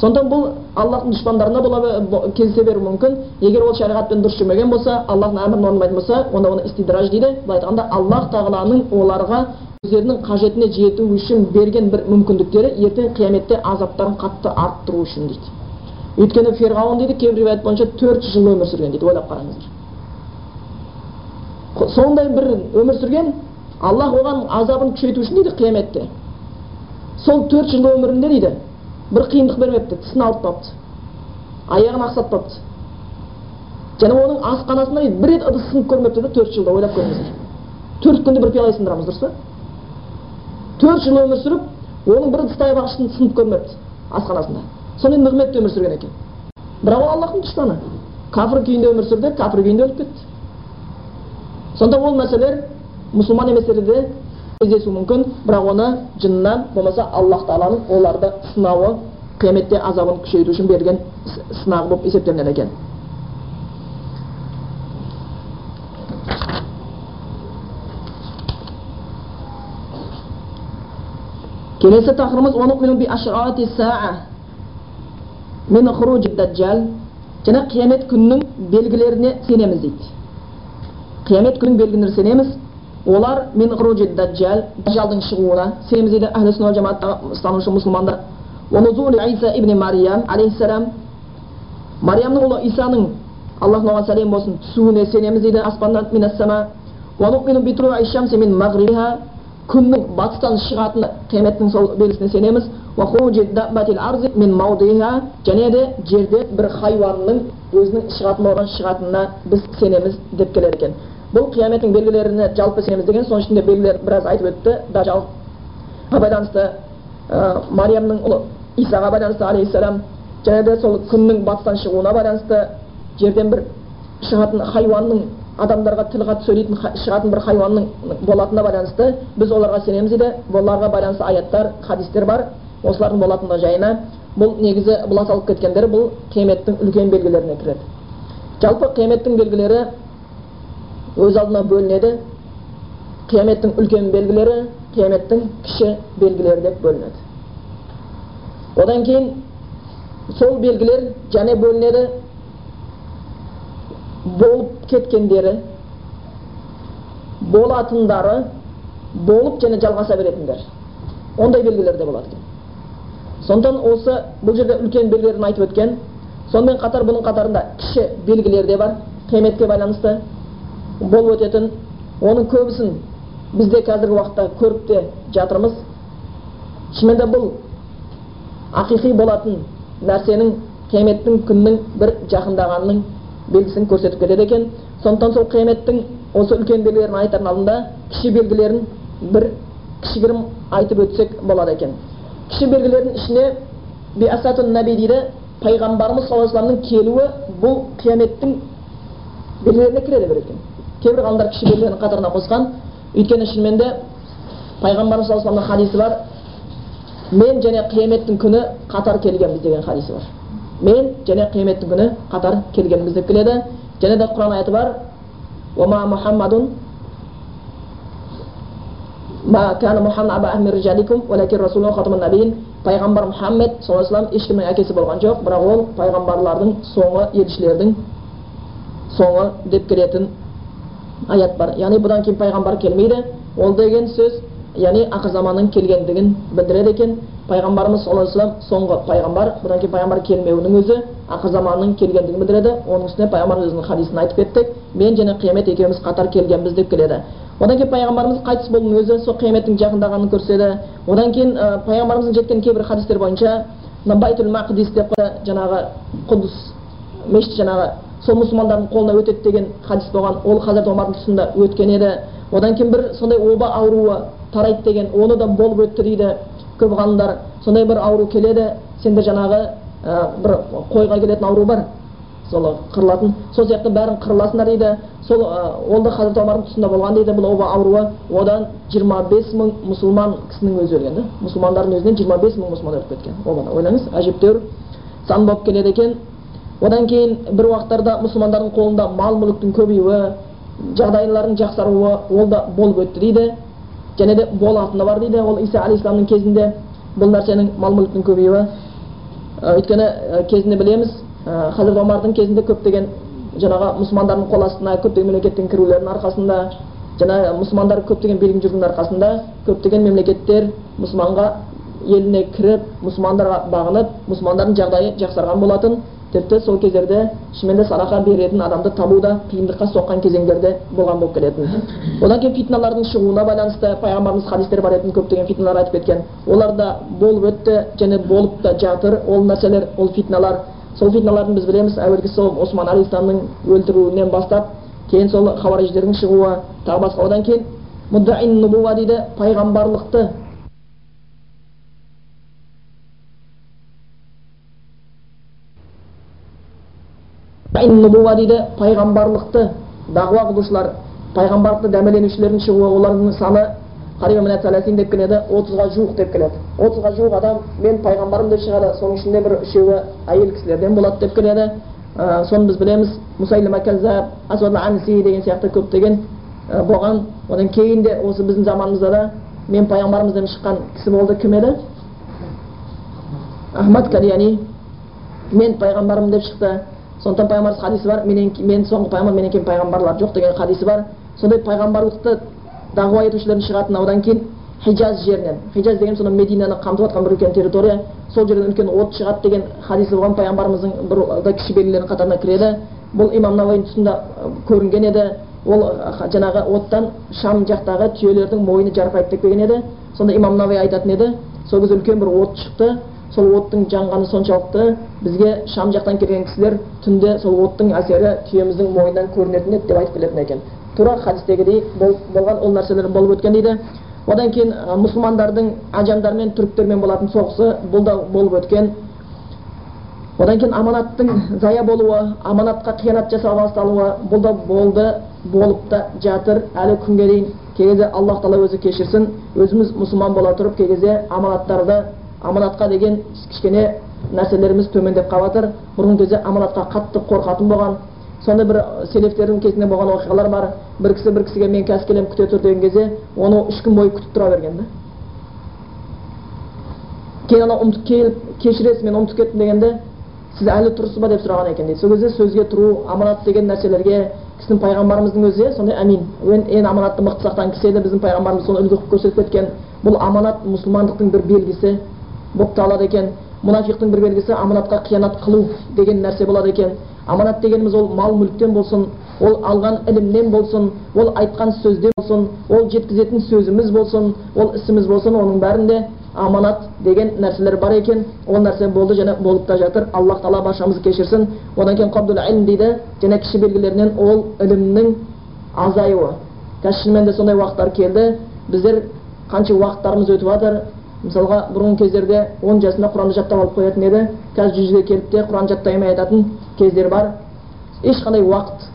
Сондықтан бұл аллахтың дұшпандарына бола кездесе беруі мүмкін. Егер ол шариғатпен дұрыс жүрмеген болса аллахтың әмірін орындамайтын болса онда оны истидраж дейді. Былай айтқанда аллах тағаланың оларға өздерінің қажетіне жету үшін берген бір мүмкіндіктері ертең қияметте азаптарын қатты арттыру үшін дейді. Өйткені ферғауын дейді кейбір риwayat бойынша төрт жыл өмір сүрген дейді ойлап қараңыздар. Сондай бір өмір сүрген аллах оған азабын күшейту үшін дейді қияметте. Сол төрт жыл өмірінде дейді бір қиындық бермепті тісін ауыртпапты аяғын ақсатпапты және оның асханасында дейді бір рет ыдыс сынып көрмепті да төрт жылда ойлап көріңіздер. Төрт күнде бір пиала сындырамыз дұрыс па? Төрт жыл өмір сүріп оның бір ыдыс таяқ сынып көрмепті асханасында. Сондай нығметте өмір сүрген екен. Бірақ ол аллахтың дұшпаны. Кәпір күйінде өмір сүрді кәпір күйінде өліп кетті. Сонда ол мәселелер мұсылман еместерде де кездесуі мүмкін бірақ оны жыннан болмаса аллах тағаланың оларды сынауы қияметте азабын күшейту үшін берген сынағы болып есептелінеді екен. Келесі тақырыбымыз даджал және қиямет күнінің белгілеріне сенеміз дейді. Қиямет күнінің белгілеріне сенеміз. Олар мен даджал даджалдың шығуына сенеміз дейді әхлі сүнна жамаат ұстанушы мұсылмандар. Иса ибн мариям мариямның ұлы исаның аллахтың оған сәлем болсын түсуіне сенеміз дейді аспаннан күннің батыстан шығатыны қияметтің сол белгісіне сенеміз. Және де жерде бір хайуанның өзінің шығатын болған шығатынына біз сенеміз деп келеді екен бұл қияметтің белгілеріне жалпы сенеміз деген соның ішінде белгілер біраз айтып өтті дажалға байланысты ә, мариямның ұлы исаға байланысты алейхисалам және де сол күннің батыстан шығуына байланысты жерден бір шығатын хайуанның адамдарға тіл қатып сөйлейтін шығатын бір хайуанның болатынына байланысты біз оларға сенеміз дейді оларға байланысты аяттар хадистер бар осылардың болатындығы жайына бұл негізі бұл аталып кеткендер бұл қияметтің үлкен белгілеріне кіреді. Жалпы қияметтің белгілері өз алдына бөлінеді. Қияметтің үлкен белгілері қияметтің кіші белгілері деп бөлінеді. Одан кейін сол белгілер және бөлінеді. Болып кеткендері болатындары болып және жалғаса беретіндер. Ондай белгілер де болады. екен сондықтан осы бұл жерде үлкен белгілерін айтып өткен. Сонымен қатар бұның қатарында кіші белгілер де бар қияметке байланысты болып өтетін. Оның көбісін бізде қазіргі уақытта көріп те жатырмыз. Шынымен бұл ақиқи болатын нәрсенің қияметтің күннің бір жақындағанының белгісін көрсетіп кетеді екен. Сондықтан сол қияметтің осы үлкен белгілерін айтардың алдында кіші белгілерін бір кішігірім айтып өтсек болады екен. Кіші белгілердің ішіне биасатун наби дейді пайғамбарымыз саллаллаху келуі бұл қияметтің белгілеріне кіреді бір екен кейбір ғалымдар кіші белгілердің қатарына қосқан өйткені шынымен де пайғамбарымыз саллаллаху алейhi хадисі бар мен және қияметтің күні қатар келгенбіз деген хадисі бар мен және қияметтің күні қатар келгеніміз деп келеді және де құран аяты бар пайғамбар мұхаммед саллаллаху алейhi ешкімнің әкесі болған жоқ бірақ ол пайғамбарлардың соңы елшілердің соңы деп келетін аят бар яғни бұдан кейін пайғамбар келмейді ол деген сөз яғни ақыр заманның келгендігін білдіреді екен пайғамбарымыз саллаллаху алейхи вассалам соңғы пайғамбар бұдан кейін пайғамбар келмеуінің өзі ақыр заманның келгендігін білдіреді оның үстіне пайғамбар өзінің хадисін айтып кеттік мен және қиямет екеуміз қатар келгенбіз деп келеді одан кейін пайғамбарымыз қайтыс болудың өзі сол қияметтің жақындағанын көрсетеді одан кейін ә, пайғамбарымыздың жеткен кейбір хадистер бойынша мына байтул мақдис деп жаңағы құдыс мешіт жаңағы сол мұсылмандардың қолына өтеді деген хадис болған. Ол хазірет омардың тұсында өткен еді. Одан кейін бір сондай оба ауруы тарайды деген оны да болып өтті дейді көп ғалымдар. Сондай бір ауру келеді. Сенде жаңағы ә, бір қойға келетін ауру бар. Сол қырылатын сол сияқты бәрін қырыласыңдар дейді. Сол ол да хазірет омардың тұсында болған дейді. Бұл оба ауруы одан 25 мың мұсылман кісінің өзі өлген да мұсылмандардың өзінен 25 мың мұсылман өліп кеткен обада. Ойлаңыз әжептәуір сан болып келеді екен. Одан кейін бір уақыттарда мұсылмандардың қолында мал мүліктің көбеюі жағдайларының жақсаруы ол да болып өтті дейді. Және де болатыны бар дейді. Ол иса алейхисаламның кезінде бұл нәрсенің мал мүліктің көбеюі. Өйткені кезінде білеміз хазірет омардың кезінде көптеген жаңағы мұсылмандардың қол астына көптеген мемлекеттің кірулерінің арқасында жаңағы мұсылмандар көптеген билігін жүргеннің арқасында көптеген мемлекеттер мұсылманға еліне кіріп мұсылмандарға бағынып мұсылмандардың жағдайы жақсарған болатын. Тіпті сол кездерде шынымен де садақа беретін адамды табу да қиындыққа соққан кезеңдерде болған болып келетін. Одан кейін фитналардың шығуына байланысты пайғамбарымыз хадистер бар етін көптеген фитналар айтып кеткен. Олар да болып өтті және болып та жатыр. Ол нәрселер ол фитналар сол фитналардың біз білеміз. Әуелгі сол осман алейхисаламның өлтіруінен бастап кейін сол хауариждердің шығуы тағы басқа одан кейін муддаин нубуа дейді пайғамбарлықты. Нубуа дейді пайғамбарлықты дағуа қылушылар. Пайғамбарлықты дәмеленушілердің шығуы олардың саны қариб деп келеді отызға жуық деп келеді отызға жуық адам мен пайғамбарым деп шығады соның ішінде бір үшеуі әйел кісілерден болады деп келеді ә, соны біз білеміз деген сияқты көптеген ә, болған одан кейін де осы біздің заманымызда да мен пайғамбарымыздан шыққан кісі болды кім еді ахмад кадияни мен пайғамбарым деп шықты сондықтан пайғамбарымыз хадисі бар менен мен соңғы пайғамбар менен кейін пайғамбарлар жоқ деген хадисі бар сондай пайғамбарлықты дағуа етушілердің шығатын одан кейін хижаз жерінен. Хижаз деген сонау мединаны қамтып жатқан бір үлкен территория. Сол жерден үлкен от шығады деген хадисі болған. Пайғамбарымыздың бір да кіші белгілерінің қатарына кіреді. Бұл имам наваидің тұсында көрінген еді. Ол жаңағы оттан шам жақтағы түйелердің мойны жарқырайды деп келген еді. Сонда имам наваи айтатын еді. Сол кезде үлкен бір от шықты. Сол оттың жанғаны соншалықты. Бізге шам жақтан келген кісілер түнде сол оттың әсері түйеміздің мойнынан көрінетін еді деп айтып келетін екен. Тура хадистегідей болған ол нәрселер болып өткен дейді одан кейін мұсылмандардың ажамдармен түріктермен болатын соғысы бұл да болып өткен одан кейін аманаттың зая болуы аманатқа қиянат жасау басталуы бұл да болды болып та жатыр әлі күнге дейін кей кезде аллах тағала өзі кешірсін өзіміз мұсылман бола тұрып кей кезде аманаттарды аманатқа деген кішкене нәрселеріміз төмендеп қалып жатыр бұрынғы кезде аманатқа қатты қорқатын болған сондай бір селефтердің кезінде болған оқиғалар бар. Бір кісі бір кісіге мен қазір келемін күте тұр деген кезде оны үш күн бойы күтіп тұра берген да. Кейін анау ұмытып келіп кешіресіз мен ұмытып кеттім дегенде сіз әлі тұрсыз ба? деп сұраған екен дейді. Сол кезде сөзге тұру аманат деген нәрселерге кісінің пайғамбарымыздың өзі сондай әмин ең аманатты мықты сақтаған кісі еді біздің пайғамбарымыз соны үлгі қылып көрсетіп кеткен. Бұл аманат мұсылмандықтың бір белгісі болып табылады екен. Мұнафиқтың бір белгісі аманатқа қиянат қылу деген нәрсе болады екен. Аманат дегеніміз ол мал мүліктен болсын ол алған ілімнен болсын ол айтқан сөзден болсын ол жеткізетін сөзіміз болсын ол ісіміз болсын оның бәрінде аманат деген нәрселер бар екен. Ол нәрсе болды және болып та жатыр. Аллах тағала баршамызды кешірсін. Одан кейін қабдул ілм дейді және кіші белгілерінен ол ілімнің азаюы. Қазір шынымен де сондай уақыттар келді. Біздер қанша уақыттарымыз өтіп жатыр мысалға бұрынғы кездерде он жасында құранды жаттап алып қоятын еді. Қазір жүзге келіп те құран жаттай алмай жататын кездер бар. Ешқандай уақыт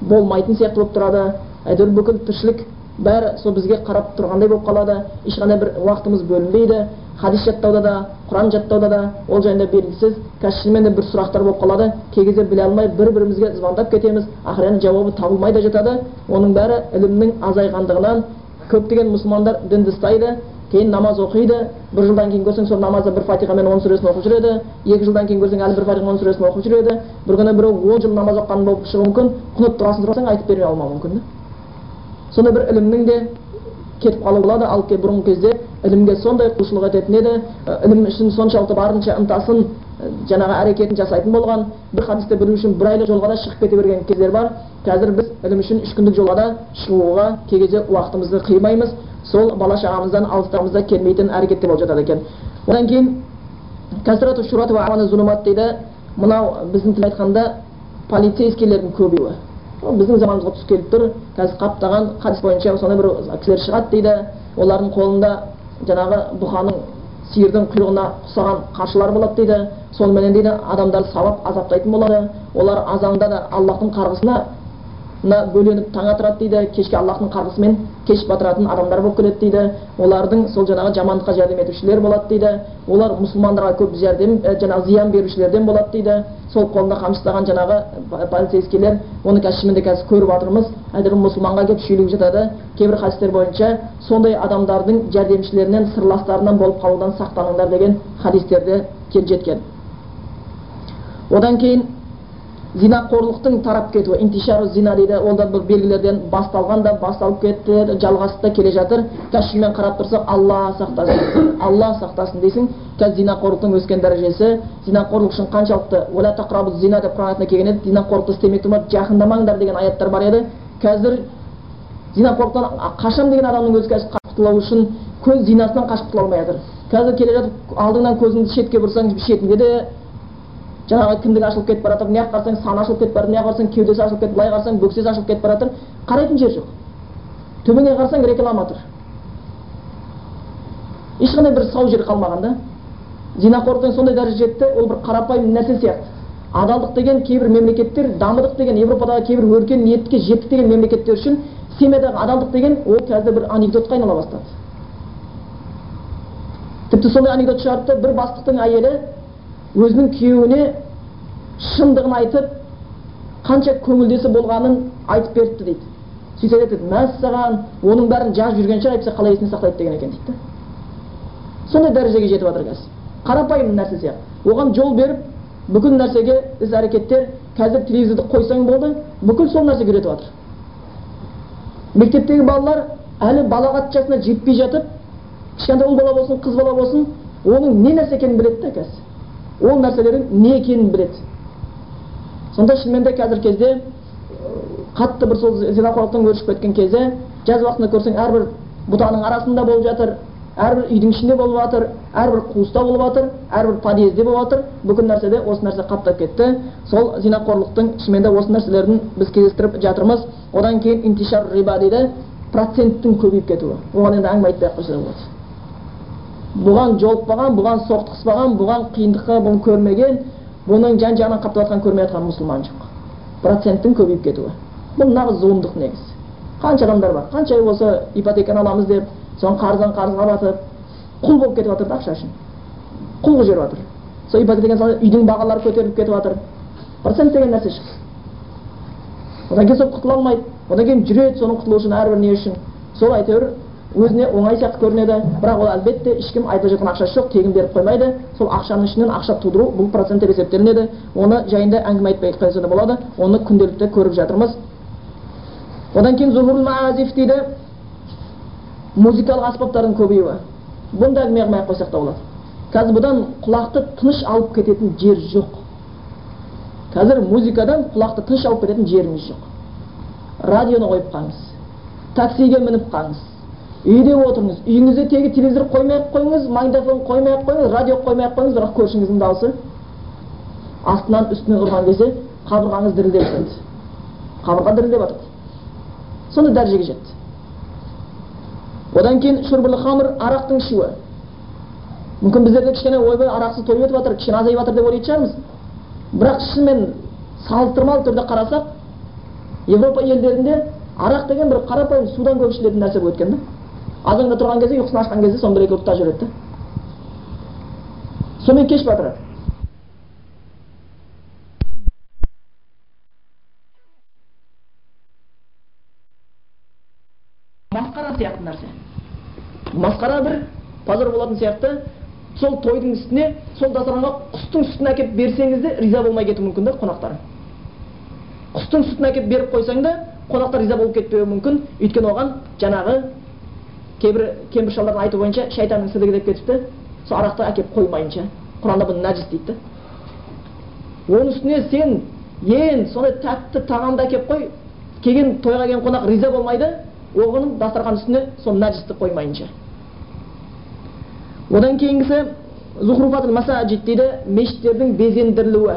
болмайтын сияқты болып тұрады. Әйтеуір бүкіл тіршілік бәрі сол бізге қарап тұрғандай болып қалады. Ешқандай бір уақытымыз бөлінбейді. Хадис жаттауда да құран жаттауда да ол жайында белгісіз. Қазір шынымен бір сұрақтар болып қалады. Кей кезде біле алмай бір бірімізге звондап кетеміз. Ақыры жауабы табылмай да жатады. Оның бәрі ілімнің азайғандығынан. Көптеген мұсылмандар дінді ұстайды. Кейін намаз оқиды бір жылдан кейін көрсең сол намазда бір фатиха мен он сүресін оқып жүреді екі жылдан кейін көрсең әлі бір фатиха он сүресін оқып жүреді бір күні біреу он жыл намаз оқыған болып шығуы мүмкін құнып тұрасын сұрасаң айтып бере алмауы мүмкін да сондай бір ілімнің де кетіп қалуға болады ал бұрынғы кезде ілімге сондай құлшылық ететін еді ілім үшін соншалықты барынша ынтасын жаңағы әрекетін жасайтын болған бір хадисті білу үшін бір айлық жолға да шығып кете берген кездер бар қазір біз ілім үшін үш күндік жолға да шығуға кей кезде уақытымызды қимаймыз сол бала шағамыздан алыстағымыз да келмейтін әрекеттер болып жатады екен. Одан кейін дейді. Мынау біздің тіл айтқанда полицейскийлердің көбеюі. Біздің заманымызға түсіп келіп тұр. Қазір қаптаған хадис бойынша сондай бір кісілер шығады дейді. Олардың қолында жаңағы бұқаның сиырдың құйрығына ұқсаған қаршылар болады дейді. Соныменен дейді адамдарды сабап азаптайтын болады. Олар азанда да аллахтың қарғысына бөленіп таң атырады дейді. Кешке аллахтың қарғысымен кеш батыратын адамдар болып келеді дейді. Олардың сол жаңағы жамандыққа жәрдем етушілер болады дейді. Олар мұсылмандарға көп жәрдем жаңағы зиян берушілерден болады дейді. Сол қолында қамшы ұстаған жаңағы полицейскийлер оны қазір шынымен де қазір көріп жатырмыз. Әрбір мұсылманға келіп шүйлігіп жатады. Кейбір хадистер бойынша сондай адамдардың жәрдемшілерінен сырластарынан болып қалудан сақтаныңдар деген хадистерде келіп жеткен. Одан кейін зинақорлықтың тарап кетуі интишару зина дейді. Ол да бір белгілерден басталған да басталып кетті жалғасып та келе жатыр. Қазір шынымен қарап тұрсақ алла сақтасын. Алла сақтасын дейсің. Қазір зинақорлықтың өскен дәрежесі зинақорлық үшін қаншалықты зина деп құран аятында келген еді. Зинақорлықты істемей тұрмай жақындамаңдар деген аяттар бар еді. Қазір зинақорлықтан қашамын деген адамның өзі қазір құтылу үшін көз зинасынан қашып құтыла алмай жатыр. Қазір келе жатып алдыңнан көзіңді шетке бұрсаң шетінде де жаңағы кіндік ашылып кетіп бара жатыр мына қарасаң саны ашылып кетіп бара мына қарасаң кеудесі ашылып кетіп былай қарасаң бөксесі ашылып кетіп бара қарайтын жер жоқ төменге қарасаң реклама тұр ешқандай бір сау жер қалмаған да зинақорлықтың сондай дәрежеге жетті ол бір қарапайым нәрсе сияқты адалдық деген кейбір мемлекеттер дамыдық деген европадағы кейбір өркен ниетке жеттік деген мемлекеттер үшін семьядағы адалдық деген ол қазір бір анекдотқа айнала бастады тіпті сондай анекдот шығарды бір бастықтың әйелі өзінің күйеуіне шындығын айтып қанша көңілдесі болғанын айтып беріпті дейді. Сөйтсе айтады мәссаған оның бәрін жазып жүрген шығар әйтпесе қалай есіне сақтайды деген екен дейді сондай дәрежеге жетіп жатыр қазір. Қарапайым нәрсе сияқты. Оған жол беріп бүкіл нәрсеге іс әрекеттер қазір телевизорды қойсаң болды бүкіл сол нәрсеге үйретіп жатыр. Мектептегі балалар әлі балағат жасына жетпей жатып кішкентай ұл бала болсын қыз бала болсын оның не нәрсе екенін біледі да қазір. Ол нәрселердің не екенін біледі. Сонда шынымен де қазір кезде қатты бір сол зинақорлықтың өршіп кеткен кезде жаз уақытында көрсең әрбір бұтаның арасында болып жатыр әрбір үйдің ішінде болып жатыр әрбір қуыста болып жатыр әрбір подъезде болып жатыр. Бүкіл нәрседе осы нәрсе қаптап кетті. Сол зинақорлықтың шынымен де осы нәрселерін біз кездестіріп жатырмыз. Одан кейін интишар риба дейді проценттің көбейіп кетуі. Оған енді әңгіме айтпай ақ қойса болады. Бұған жолықпаған бұған соқтықыспаған бұған қиындыққа бұны көрмеген бұның жан жағынан қаптап жатқанын көрмей жатқан мұсылман жоқ. Проценттің көбейіп кетуі. Бұл нағыз зұлымдық негізі қанша адамдар бар? Қанша болса ипотеканы аламыз деп соны қарыздан қарызға батып құл болып кетіп жатыр да ақша үшін. Құл қылып жіберіп жатыр. Сол ипотека деген үйдің бағалары көтеріліп кетіп жатыр. Процент деген нәрсе шықты одан кейін сол құтыла алмайды. Одан кейін жүреді соның құтылу үшін әрбір не үшін. Сол әйтеуір өзіне оңай сияқты көрінеді. Бірақ ол әлбетте ешкім айтып жатқан ақшасы жоқ тегін беріп қоймайды. Сол ақшаның ішінен ақша тудыру бұл процент деп есептелінеді. Оны жайында әңгіме айтпай қойса да болады. Оны күнделікті көріп жатырмыз. Одан кейін зухурул маазиф дейді. Музыкалық аспаптардың көбеюі. Бұны да әңгіме қылмай ақ қойсақ та болады. Қазір бұдан құлақты тыныш алып кететін жер жоқ. Қазір музыкадан құлақты тыныш алып кететін жеріңіз жоқ. Радионы қойып қалыңыз таксиге мініп қалыңыз үйде отырыңыз үйіңізде тегі телевизор қоймай ақ қойыңыз магнитофон қоймай ақ қойыңыз радио қоймай ақ қойыңыз бірақ көршіңіздің дауысы астынан үстінен ұрған кезде қабырғаңыз дірілдеп жатады қабырға дірілдеп жатады сондай дәрежеге жетті. Одан кейін шүрбіл хамыр арақтың ішуі. Мүмкін біздерде кішкене ойбай арақсыз тойып өтіп жатыр кішкене азайып жатыр деп ойлайтын шығармыз. Бірақ шынымен салыстырмалы түрде қарасақ европа елдерінде арақ деген бір қарапайым судан көп ішілетін нәрсе болып кеткен да азанда тұрған кезде ұйқысын ашқан кезде соны бір екі ұрттап жібереді да сонымен кеш батырады масқара сияқты нәрсе масқара бір позор болатын сияқты сол тойдың үстіне сол дастарханға құстың сүтін әкеліп берсеңіз де риза болмай кетуі мүмкін да қонақтар құстың сүтін әкеліп беріп қойсаң да қонақтар риза болып кетпеуі мүмкін өйткені оған жаңағы кейбір кемпір шалдардың айтуы бойынша шайтанның сідігі деп кетіпті сол арақты әкеліп қоймайынша құранда бұны нәжіс дейді оның үстіне сен ең сондай тәтті тағамды әкеліп қой келген тойға келген қонақ риза болмайды оғының дастархан үстіне сол нәжісті қоймайынша одан кейінгісі зухруфатул масаджид дейді мешіттердің безендірілуі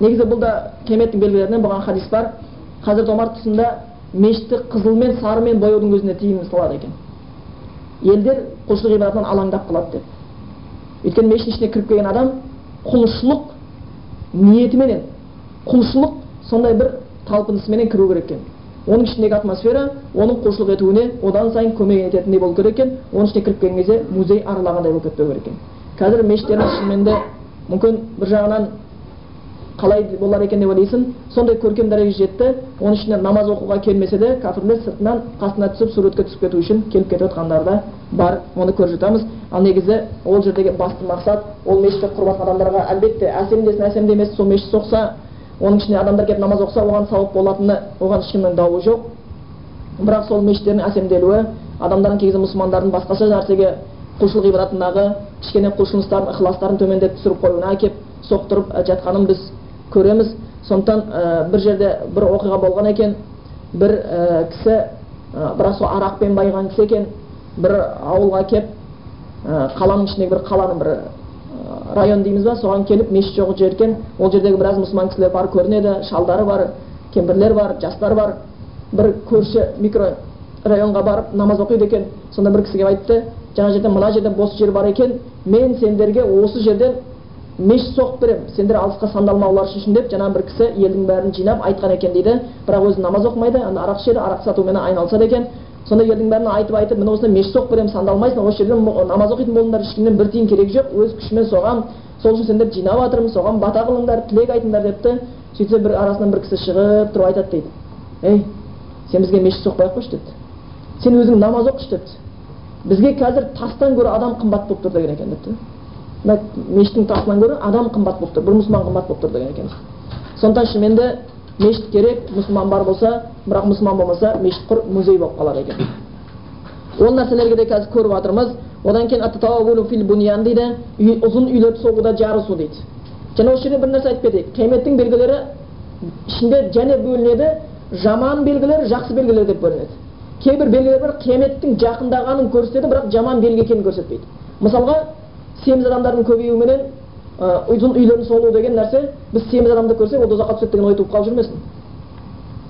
негізі бұл да қияметтің белгілерінен болған хадис бар хазірет омар тұсында мешітті қызылмен сарымен бояудың өзіне тыйым салады екен. Елдер құлшылық ғибадатынан алаңдап қалады деп. Өйткені мешіттің ішіне кіріп келген адам құлшылық ниетіменен құлшылық сондай бір талпынысыменен кіру керек екен. Оның ішіндегі атмосфера оның құлшылық етуіне одан сайын көмек ететіндей болу керек екен. Оның ішіне кіріп келген кезде музей аралағандай болып кетпеу керек екен. Қазір мешіттеріміз шынымен де мүмкін бір жағынан қалай болар екен деп ойлайсың? Сондай көркем дәрежеге жетті. Оның ішіне намаз оқуға келмесе де кәпірлер сыртынан қасына түсіп суретке түсіп кету үшін келіп кетіп жатқандар да бар. Оны көріп жатамыз. Ал негізі ол жердегі басты мақсат ол мешітте құрбан адамдарға әлбетте әсемдесін әсемдемесін сол мешіт соқса оның ішіне адамдар келіп намаз оқыса оған сауап болатыны оған ешкімнің дауы жоқ. Бірақ сол мешіттердің әсемделуі адамдардың кей кезде мұсылмандардың басқаша нәрсеге құлшылық ғибадатындағы кішкене құлшыныстарын ықыластарын төмендетіп түсіріп қоюына әкеліп соқтырып жатқанын біз көреміз. Сондықтан ә, бір жерде бір оқиға болған екен бір ә, кісі ә, бірақ сол арақпен байыған кісі екен бір ауылға келіп ә, қаланың ішіндегі бір қаланың бір район дейміз ба соған келіп мешіт жоқ жер екен. Ол жердегі біраз мұсылман кісілер бар көрінеді шалдары бар кемпірлер бар жастар бар. Бір көрші микро районға барып намаз оқиды екен. Сонда бір кісі келіп айтты жаңа жерде мына жерде бос жер бар екен. Мен сендерге осы жерден мешіт соғып беремін сендер алысқа сандалмаулар үшін деп жаңағы бір кісі елдің бәрін жинап айтқан екен дейді. Бірақ өзі намаз оқымайды анда арақ ішеді арақ сатумен айналысады екен. Сонда елдің бәріне айтып айтып міне осындай мешіт соғып беремін сандалмайсың осы жерден намаз оқитын болыңдар ешкімнен бір тиын керегі жоқ өз күшімен соғамын сол үшін сендерді жинап жатырмын соған бата қылыңдар тілек айтыңдар депті. Сөйтсе бір арасынан бір кісі шығып тұрып айтады дейді. Ей сен бізге мешіт соқпай ақ қойшы депті. Сен өзің намаз оқышы депті. Бізге қазір тастан гөрі адам қымбат болып тұр деген екен депті. Мына мешіттің тасынан гөрі адам қымбат болып тұр бір мұсылман қымбат болып тұр деген екен сондықтан шынымен де мешіт керек мұсылман бар болса бірақ мұсылман болмаса мешіт құр музей болып қалады екен. Ол нәрселерге де қазір көріп жатырмыз. Одан кейін бунян дейді. Ұзын үйлерді соғуда жарысу дейді. Және осы жерде бір нәрсе айтып кетейік. Қияметтің белгілері ішінде және бөлінеді жаман белгілер жақсы белгілер деп бөлінеді. Кейбір белгілер бар қияметтің жақындағанын көрсетеді бірақ жаман белгі екенін көрсетпейді. Мысалға семіз адамдардың көбеюіменен ұзын үйлердің солу деген нәрсе біз семіз адамды көрсек ол тозаққа түседі деген ой туып қалып жүрмесін.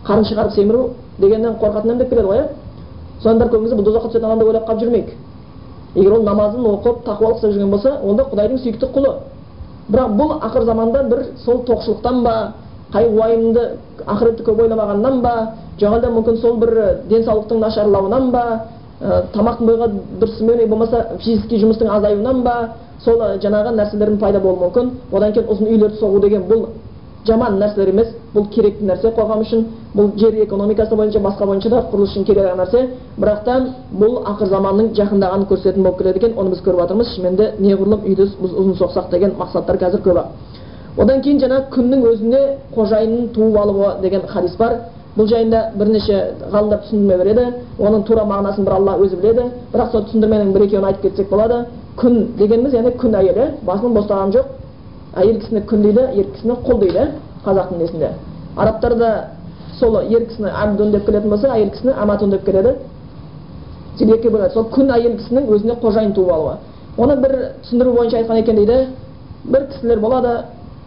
Қарын шығарып семіру дегеннен қорқатын деп келеді ғой иә? Соның бәрі көбімізде бұл тозаққа түсетін адам деп ойлап қалып жүрмейік. Егер ол намазын оқып тақуалық істеп жүрген болса онда құдайдың сүйікті құлы. Бірақ бұл ақыр заманда бір сол тоқшылықтан ба қай уайымды ақыретті көп ойламағаннан ба жоқ мүмкін сол бір денсаулықтың нашарлауынан ба ә, тамақтың бойға дұрыс болмаса физический жұмыстың азаюынан ба сол жаңағы нәрселердің пайда болуы мүмкін. Одан кейін ұзын үйлерді соғу деген бұл жаман нәрселер емес. Бұл керекті нәрсе қоғам үшін. Бұл жер экономикасы бойынша басқа бойынша да құрылыс үшін керек нәрсе. Бірақ та бұл ақыр заманның жақындағанын көрсететін болып келеді екен. Оны біз көріп жатырмыз шынымен де неғұрлым үйді біз ұзын соқсақ деген мақсаттар қазір көп. Одан кейін жаңағы күннің өзіне қожайынның туып алуы деген хадис бар. Бұл жайында бірнеше ғалымдар түсіндірме береді. Оның тура мағынасын бір алла өзі біледі. Бірақ сол түсіндірменің бір екеуін айтып кетсек болады. Күн дегеніміз яғни күн әйелі. Басын бостаған жоқ. Әйел кісіні күн дейді ер кісіні құл дейді қазақтың несінде арабтарда сол ер кісіні абдун деп келетін болса әйел кісіні аматун деп келеді. Сөйтіп екіге бөлінеді сол күн әйел кісінің өзіне қожайын туып алуы. Оны бір түсіндіру бойынша айтқан екен дейді. Бір кісілер болады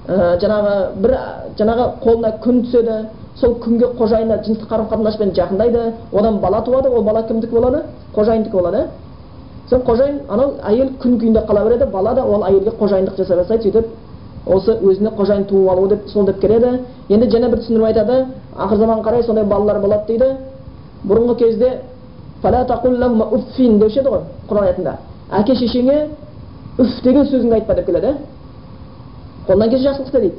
ә, жаңағы бір жаңағы қолына күн түседі. Сол күнге қожайыны жыныстық қарым қатынаспен жақындайды. Одан бала туады ол бала кімдікі болады? Қожайындікі болады. Сол қожайын анау әйел күн күйінде қала береді бала да ол әйелге қожайындық жасай бастайды сөйтіп. Осы өзіне қожайын туып алу деп сол деп келеді. Енді және бір түсіндірме айтады. Ақыр заманға қарай сондай балалар болады дейді. Бұрынғы кезде деуші еді ғой құран аятында. Әке шешеңе үф деген сөзіңді айтпа деп келеді. Қолынан келсе жақсылық дейді.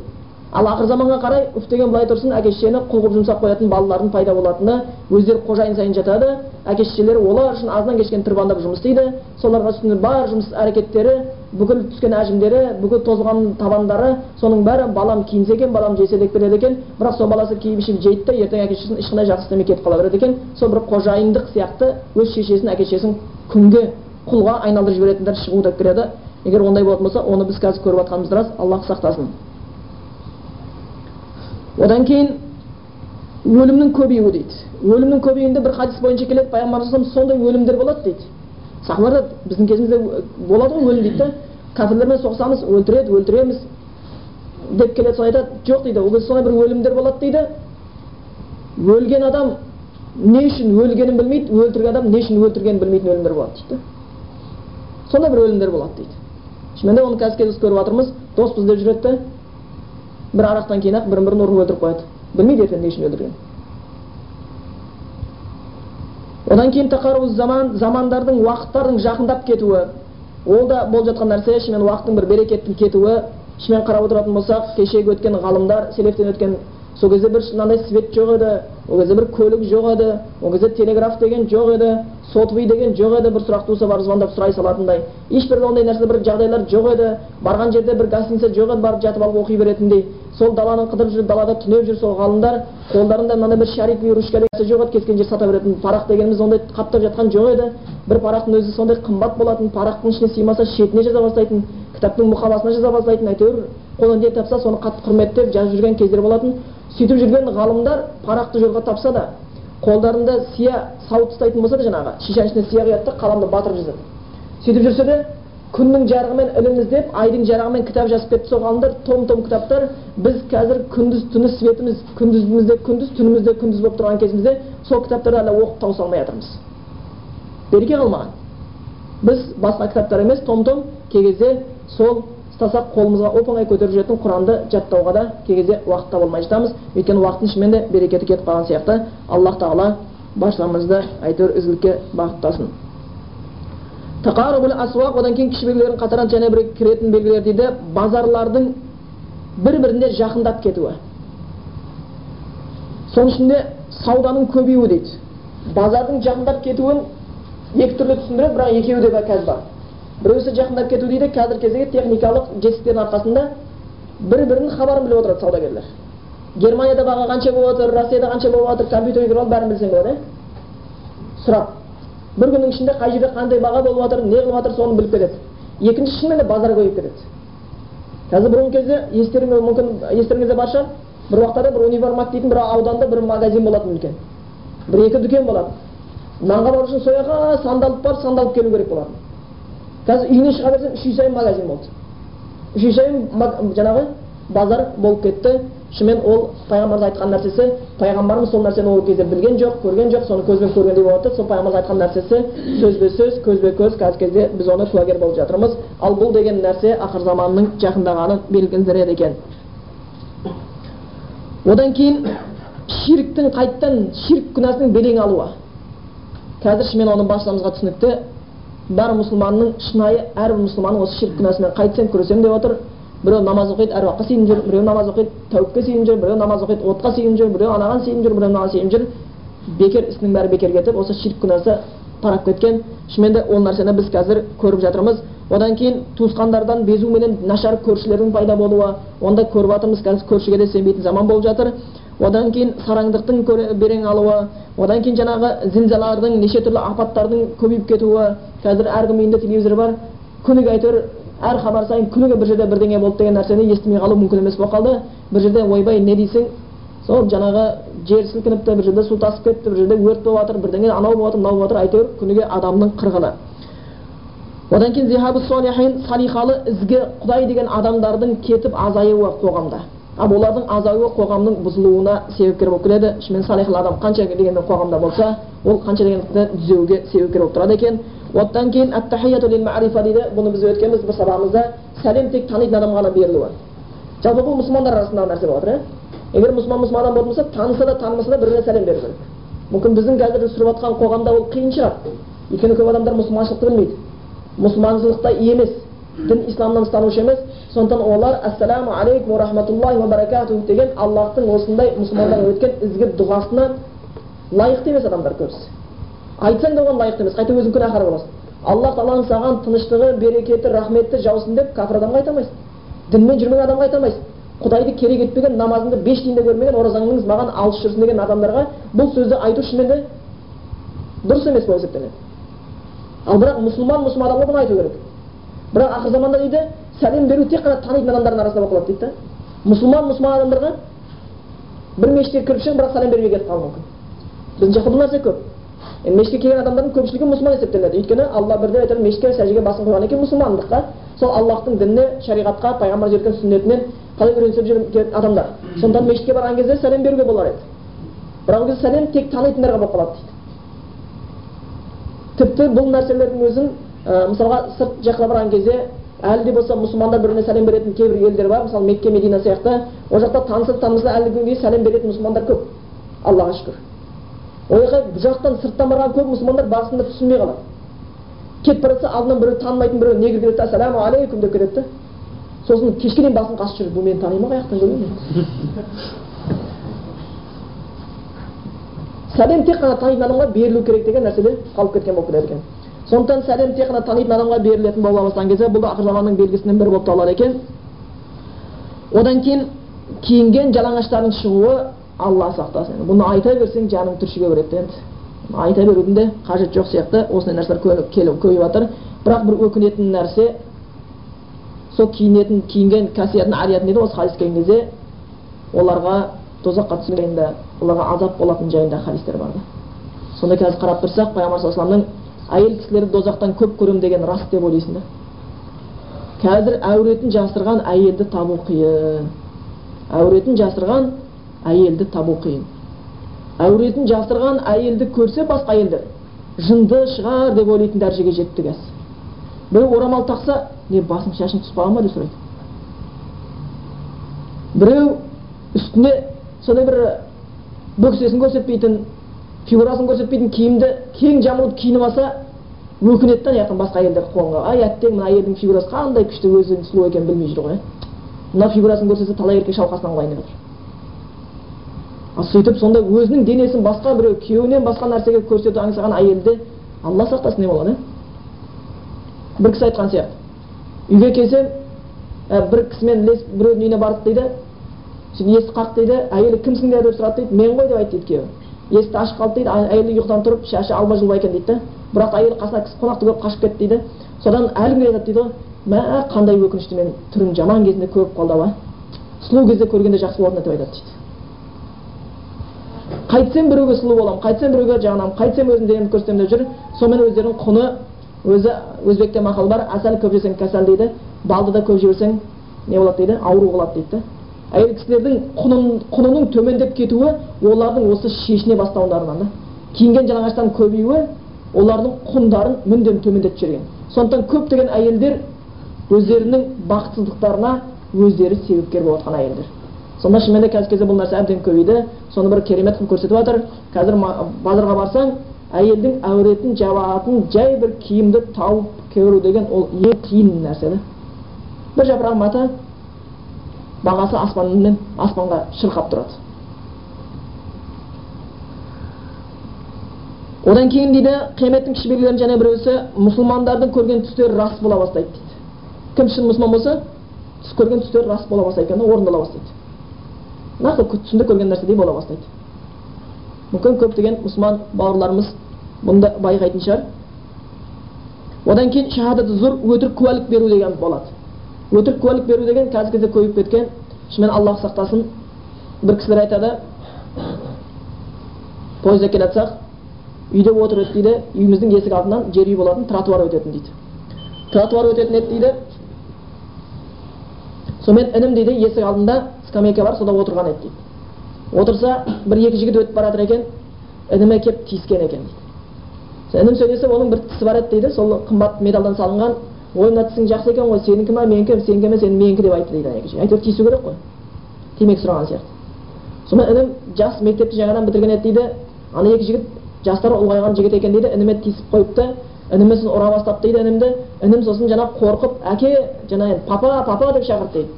Ал ақыр заманға қарай уф деген былай тұрсын әке шешені қылып жұмсап қоятын балалардың пайда болатыны өздері қожайын сайын жатады. Әке шешелері олар үшін азаннан кешке тырбандап жұмыс істейді. Соларға үстіне бар жұмыс әрекеттері бүкіл түскен әжімдері бүкіл тозған табандары соның бәрі балам киінсе екен балам жесе деп береді екен. Бірақ сол баласы киіп ішіп жейді да ертең әке шешесін ешқандай жақсы істемей кетіп қала береді екен. Сол бір қожайындық сияқты өз шешесін әке шешесін күнге құлға айналдырып жіберетіндер шығу деп келеді. Егер ондай болатын болса оны біз қазір көріп жатқанымыз рас. Аллах сақтасын. Одан кейін өлімнің көбеюі дейді. Өлімнің көбеюінде бір хадис бойынша келеді пайғамбарымыз сондай өлімдер болады дейді. Сахабалар біздің кезімізде болады ғой өлім дейді да кәпірлермен соғысамыз өлтіреді өлтіреміз деп келеді сол айтады жоқ дейді. Ол кезде сондай бір өлімдер болады дейді. Өлген адам не үшін өлгенін білмейді өлтірген адам не үшін өлтіргенін білмейтін өлімдер болады дейді сондай бір өлімдер болады дейді. Шынымен де оны қазір көріп жатырмыз доспыз деп жүреді бір арақтан кейін ақ бірін бірін ұрып өлтіріп қояды білмейді ертең не үшін өлтіргенін одан кейін тақару заман замандардың уақыттардың жақындап кетуі ол да болып жатқан нәрсе шынымен уақыттың бір берекеттің кетуі шынымен қарап отыратын болсақ кешегі өткен ғалымдар селефтен өткен сол кезде бір мынандай свет жоқ еді ол кезде бір көлік жоқ еді ол кезде телеграф деген жоқ еді сотовый деген жоқ еді бір сұрақ туса барып звондап сұрай салатындай. Ешбір ондай нәрсе бір жағдайлар жоқ еді. Барған жерде бір гостиница жоқ еді барып жатып алып оқи беретіндей. Сол даланы қыдырып жүріп далада түнеп жүр сол ғалымдар. Қолдарында мынандай бір шарик ручка деген жоқ еді кез жер сата беретін парақ дегеніміз ондай қаптап жатқан жоқ еді. Бір парақтың өзі сондай қымбат болатын парақтың ішіне сыймаса шетіне жаза бастайтын. Кітаптың мұқабасына жаза бастайтын әйтеуір қолынан не тапса соны қатты құрметтеп жазып жүрген кездер болатын. Сөйтіп жүрген ғалымдар парақты жолға тапса да қолдарында сия сауыт ұстайтын болса да жаңағы шишаның ішіне сия құяды да қаламды батырып жазады. Сөйтіп жүрсе де күннің жарығымен ілім іздеп айдың жарығымен кітап жазып кетті сол ғалымдар том том кітаптар біз қазір күндіз түні светіміз күндізімізде күндіз түнімізде күндіз болып тұрған кезімізде сол кітаптарды әлі оқып тауыса алмай жатырмыз. Береке қалмаған. Біз басқа кітаптар емес том том кей кезде сол ұстасақ қолымызға оп оңай көтеріп жүретін құранды жаттауға да кей кезде уақыт таба алмай жатамыз. Өйткені уақыттың шынымен де берекеті кетіп қалған сияқты. Аллах тағала баршамызды әйтеуір ізгілікке бағыттасын. Асуақ одан кейін кіші белгілердің қатарына және бір кіретін белгілер дейді базарлардың бір біріне жақындап кетуі. Соның ішінде сауданың көбеюі дейді. Базардың жақындап кетуін екі түрлі түсіндіреді бірақ екеуі де қазір бар. Біреусі жақындап кету дейді. Қазіргі кездегі техникалық жетістіктердің арқасында бір бірінің хабарын біліп отырады саудагерлер. Германияда баға қанша болып жатыр россияда қанша болып жатыр компьютерге кіріп алып бәрін білсең болады иә сұрап бір күннің ішінде қай жерде қандай баға болып жатыр не қылып жатыр соны біліп кетеді. Екінші шынымен де базар көбейіп кетеді. Қазір бұрынғы кезде естеріңізде мүмкін естеріңізде бар шығар бір уақыттарда бір универмаг дейтін бір ауданда бір магазин болатын үлкен. Бір екі дүкен болатын. Нанға бару үшін сол жаққа сандалып барып сандалып келу керек болатын. Қазір үйінен шыға берсең үш үй сайын магазин болды үш үй сайын жаңағы базар болып кетті шынымен ол пайғамбарымыз айтқан нәрсесі пайғамбарымыз сол нәрсені ол кезде білген жоқ көрген жоқ соны көзбен көргендей болады сол пайғамбарымыз айтқан нәрсесі сөзбе сөз көзбе көз қазіргі кезде біз оны куәгер болып жатырмыз. Ал бұл деген нәрсе ақыр заманның жақындағанын белгілендіреді екен. Одан кейін ширктің қайттан ширк күнәсінің белең алуы. Қазір шынымен оны баршамызға түсінікті. Бар мұсылманның шынайы әрбір мұсылманның осы ширк күнәсімен қайтсем күресемін деп отыр. Біреу намаз оқиды әруаққа сиынып жүр. Біреу намаз оқиды тәуіпке сиынып жүр. Біреу намаз оқиды отқа сиынып жүр. Біреу анаған сиынып жүр біреу мынаған сиынып жүр. Бекер ісінің бәрі бекер кетіп осы ширк күнәсі тарап кеткен. Шынымен де ол нәрсені біз қазір көріп жатырмыз. Одан кейін туысқандардан безу менен нашар көршілердің пайда болуы онда көріп жатырмыз қазір көршіге де сенбейтін заман болып жатыр. Одан кейін сараңдықтың берең алуы одан кейін жаңағы зілзалалардың неше түрлі апаттардың көбейіп кетуі қазір әркім үйінде телевизор бар күніге әйтеуір әр хабар сайын күніге бір жерде бірдеңе болды деген нәрсені естімей қалу мүмкін емес болып қалды. Бір жерде ойбай не дейсің? Сол жаңағы жер сілкініпті бір жерде су тасып кетті бір жерде өрт болып жатыр бірдеңе анау болып жатыр мынау болып жатыр әйтеуір күніге адамның қырғыны. Одан кейін салихалы ізгі құдай деген адамдардың кетіп азаюы қоғамда. Ал олардың азаюы қоғамның бұзылуына себепкер болып келеді. Шынымен салихал адам қанша дегенде қоғамда болса ол қанша дегенде түзеуге себепкер болып тұрады екен. Одан кейін дейді. Бұны біз өткенбіз бір сабағымызда сәлем тек танитын адамға ғана берілуі. Жалпы бұл мұсылмандар арасындағы нәрсе болып жатыр иә егер мұсылман мұсылман адам болатын болса таныса да танымаса да бір біріне сәлем беру керек. Мүмкін біздің қазір сүріп жатқан қоғамда ол қиын шығар өйткені көп адамдар мұсылманшылықты білмейді. Мұсылманшылықта емес. Дін исламнан ұстанушы емес сондықтан олар ассаламу алейкум уа рахматуллахи уа баракатух деген аллахтың осындай мұсылмандарға өткен ізгі дұғасына лайықты емес адамдар көбісі айтсаң да оған лайықты емес қайта өзің күнәһар боласың аллах тағаланың саған тыныштығы берекеті рахметті жаусын деп кәпір адамға айта алмайсың дінмен жүрмеген адамға айта алмайсың құдайды керек етпеген намазыңды беш тиында көрмеген оразаңыз маған алыс жүрсін деген адамдарға бұл сөзді айту шынымен де дұрыс емес болып есептеледі ал бірақ мұсылман мұсылман адамға бұны айту керек бірақ ақыр заманда дейді сәлем беру тек қана танитын адамдардың арасында болып қалады дейді да. Мұсылман мұсылман адамдарға бір мешітке кіріп шығып бірақ сәлем бермей кетіп қалуы мүмкін. Біздің жақта бұл нәрсе көп. Енді мешітке келген адамдардың көпшілігі мұсылман есептеледі. Өйткені алла бірде айтады мешітке сәждеге басын қойған екен мұсылмандыққа. Сол аллахтың дініне шариғатқа пайғамбар жіберген сүннетінен қалай үйренісіп жүрген адамдар. Сондықтан мешітке барған кезде сәлем беруге болар еді. Бірақ ол кезде сәлем тек танитындарға болып қалады дейді. Тіпті бұл нәрселердің өзін ә, мысалға сырт жаққа барған кезде әлі де болса мұсылмандар бір біріне сәлем беретін кейбір елдер бар. Мысалы мекке медина сияқты. Ол жақта танысып танымаса әлі күнге сәлем беретін мұсылмандар көп. Аллаға шүкір. Ол жаққа бұл жақтан сырттан барған көп мұсылмандар басында түсінбей қалады. Кетіп бара жатса алдынан біреу танымайтын біреу негр келеді да ассаламу алейкум деп кетеді да сосын кешке дейін басын қасып жүреді. Бұл мені таниды ма қай жақтан көрген сәлем тек қана танитын адамға берілу керек деген нәрседе қалып кеткен болып келеді екен. Сондықтан сәлем тек қана танитын адамға берілетін бола бастаған кезде бұл да ақыр заманның белгісінің бірі болып табылады екен одан кейін киінген жалаңаштардың шығуы алла сақтасын бұны айта берсең жаның түршіге береді енді айта берудің де қажеті жоқ сияқты осындай нәрселер көбейіп жатыр бірақ бір өкінетін нәрсе сол киінетін киінген кәсиятын ариятын дейді осы хадис келген кезде оларға тозаққа түсіргенде оларға азап болатын жайында хадистер бар да сонда қазір қарап тұрсақ пайғамбар саллаллаху әйел кісілерді дозақтан көп көремін деген рас деп ойлайсың да. Қазір әуретін жасырған әйелді табу қиын. Әуретін жасырған әйелді табу қиын. Әуретін жасырған әйелді көрсе басқа әйелдер жынды шығар деп ойлайтын дәрежеге жетті қазір біреу орамал тақса не басың шашың түсіп қалған ба деп сұрайды. Біреу үстіне сондай бір бөксесін көрсетпейтін фигурасын көрсетпейтін киімді кең жамылып киініп алса өкінеді да ана басқа әйелдер қуғанға? Ай әттең мына әйелдің фигурасы қандай күшті өзінің сұлу екенін білмей жүр ғой мына фигурасын көрсетсе талай еркек шалқасынан қалайын деп жатыр ал сөйтіп сонда өзінің денесін басқа біреу күйеуінен басқа нәрсеге көрсету аңсаған әйелді алла сақтасын не болады бір кісі айтқан сияқты. Үйге келсем ә, бір кісімен ілесіп біреудің үйіне бардық дейді. Сөйтіп есік қақ дейді. Әйелі кімсіңдер? деп сұрады дейді. Мен ғой деп айтты дейді күйеуі. Есікті ашып қалды дейді. Әйелі ұйқыдан тұрып шашы алба жұлба екен дейді да бірақ әйелі қасына қонақты көріп қашып кетті дейді. Содан әлі күнге айтады дейді мә қандай өкінішті мен түрім жаман кезінде көріп қалды ау сұлу кезде көргенде жақсы болатын деп айтады дейді. Қайтсем біреуге сұлу боламын қайтсем біреуге жағынамын қайтсем өзім денемді көрсетемін деп жүр. Сонымен өздерінің құны өзі өзбекте мақал бар. Асал көп жесең кәсәл дейді. Балды да көп жіберсең не болады? дейді. Ауру болады дейді да әйел кісілердің құнын, құнының төмендеп кетуі олардың осы шешіне бастауындарынан да. Киінген жалаңаштардың көбеюі олардың құндарын мүлдем төмендетіп жіберген сондықтан көптеген әйелдер өздерінің бақытсыздықтарына өздері себепкер болып жатқан әйелдер. Сонда шынымен де қазіргі кезде бұл нәрсе әбден көбейді соны бір керемет қылып көрсетіп жатыр. Қазір базарға барсаң әйелдің әуретін жабатын жай бір киімді тауып көру деген ол ең қиын нәрсе да. Бір жапырақ мата бағасы аспанмен аспанға шырқап тұрады. Одан кейін дейді қияметтің кіші белгілерінің және біреусі мұсылмандардың көрген түстері рас бола бастайды дейді. Кім шын мұсылман болса түс көрген түстері рас бола бастайды екен орындала бастайды. Нақты түсінде көрген нәрседей бола бастайды. Мүмкін көптеген мұсылман бауырларымыз бұны байқайтын шығар. Одан кейін шахадат зұр өтірік куәлік беру деген болады. Өтірік куәлік беру деген қазіргі кезде көбейіп кеткен шынымен аллах сақтасын бір кісілер айтады пойызда келе жатсақ үйде отыр еді дейді үйіміздің есік алдынан жер үй болатын тротуар өтетін дейді тротуар өтетін еді дейді сонымен інім дейді есік алдында скамейка бар сода отырған еді дейді отырса бір екі жігіт өтіп бара жатыр екен ініме келіп тиіскен екен дейді інім сөйлесіп оның бір тісі бар еді дейді сол қымбат металдан салынған мына тісің жақсы екен ғой сенікі ма менікі сенікі емес енді менікі деп айтты дейді екі жігіт әйтеуір тиісу керек қой темекі сұраған сияқты сонымен інім жас мектепті жаңадан бітірген еді дейді ана екі жігіт жастары ұлғайған жігіт екен дейді ініме тиісіп қойыпты ініміз ұра бастады дейді інімді інім сосын жаңағы қорқып әке енді папа папа деп шақырды дейді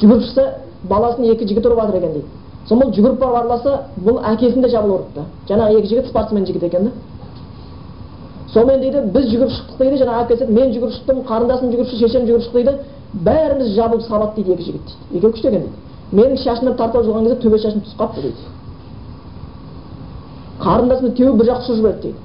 жүгіріп шықса баласын екі жігіт ұрып жатыр екен дейді сосын бұл жүгіріп барып араласа бұл әкесін де жабылып ұрыпты жаңағы екі жігіт спортсмен жігіт екен да сонымен дейді біз жүгіріп шықтық дейді жаңағы әкесі мен жүгіріп шықтым қарындасым жүгіріп шықты шешем жүгіріп шықты дейді. Бәріміз жабылып салады дейді екі жігіт. Дейді екеуі күшті екен дейді. Менің шашымнан тартып жүрген кезде төбе шашым түсіп қалыпты дейді. Қарындасымды теуіп бір жаққа ұшырып жіберді дейді.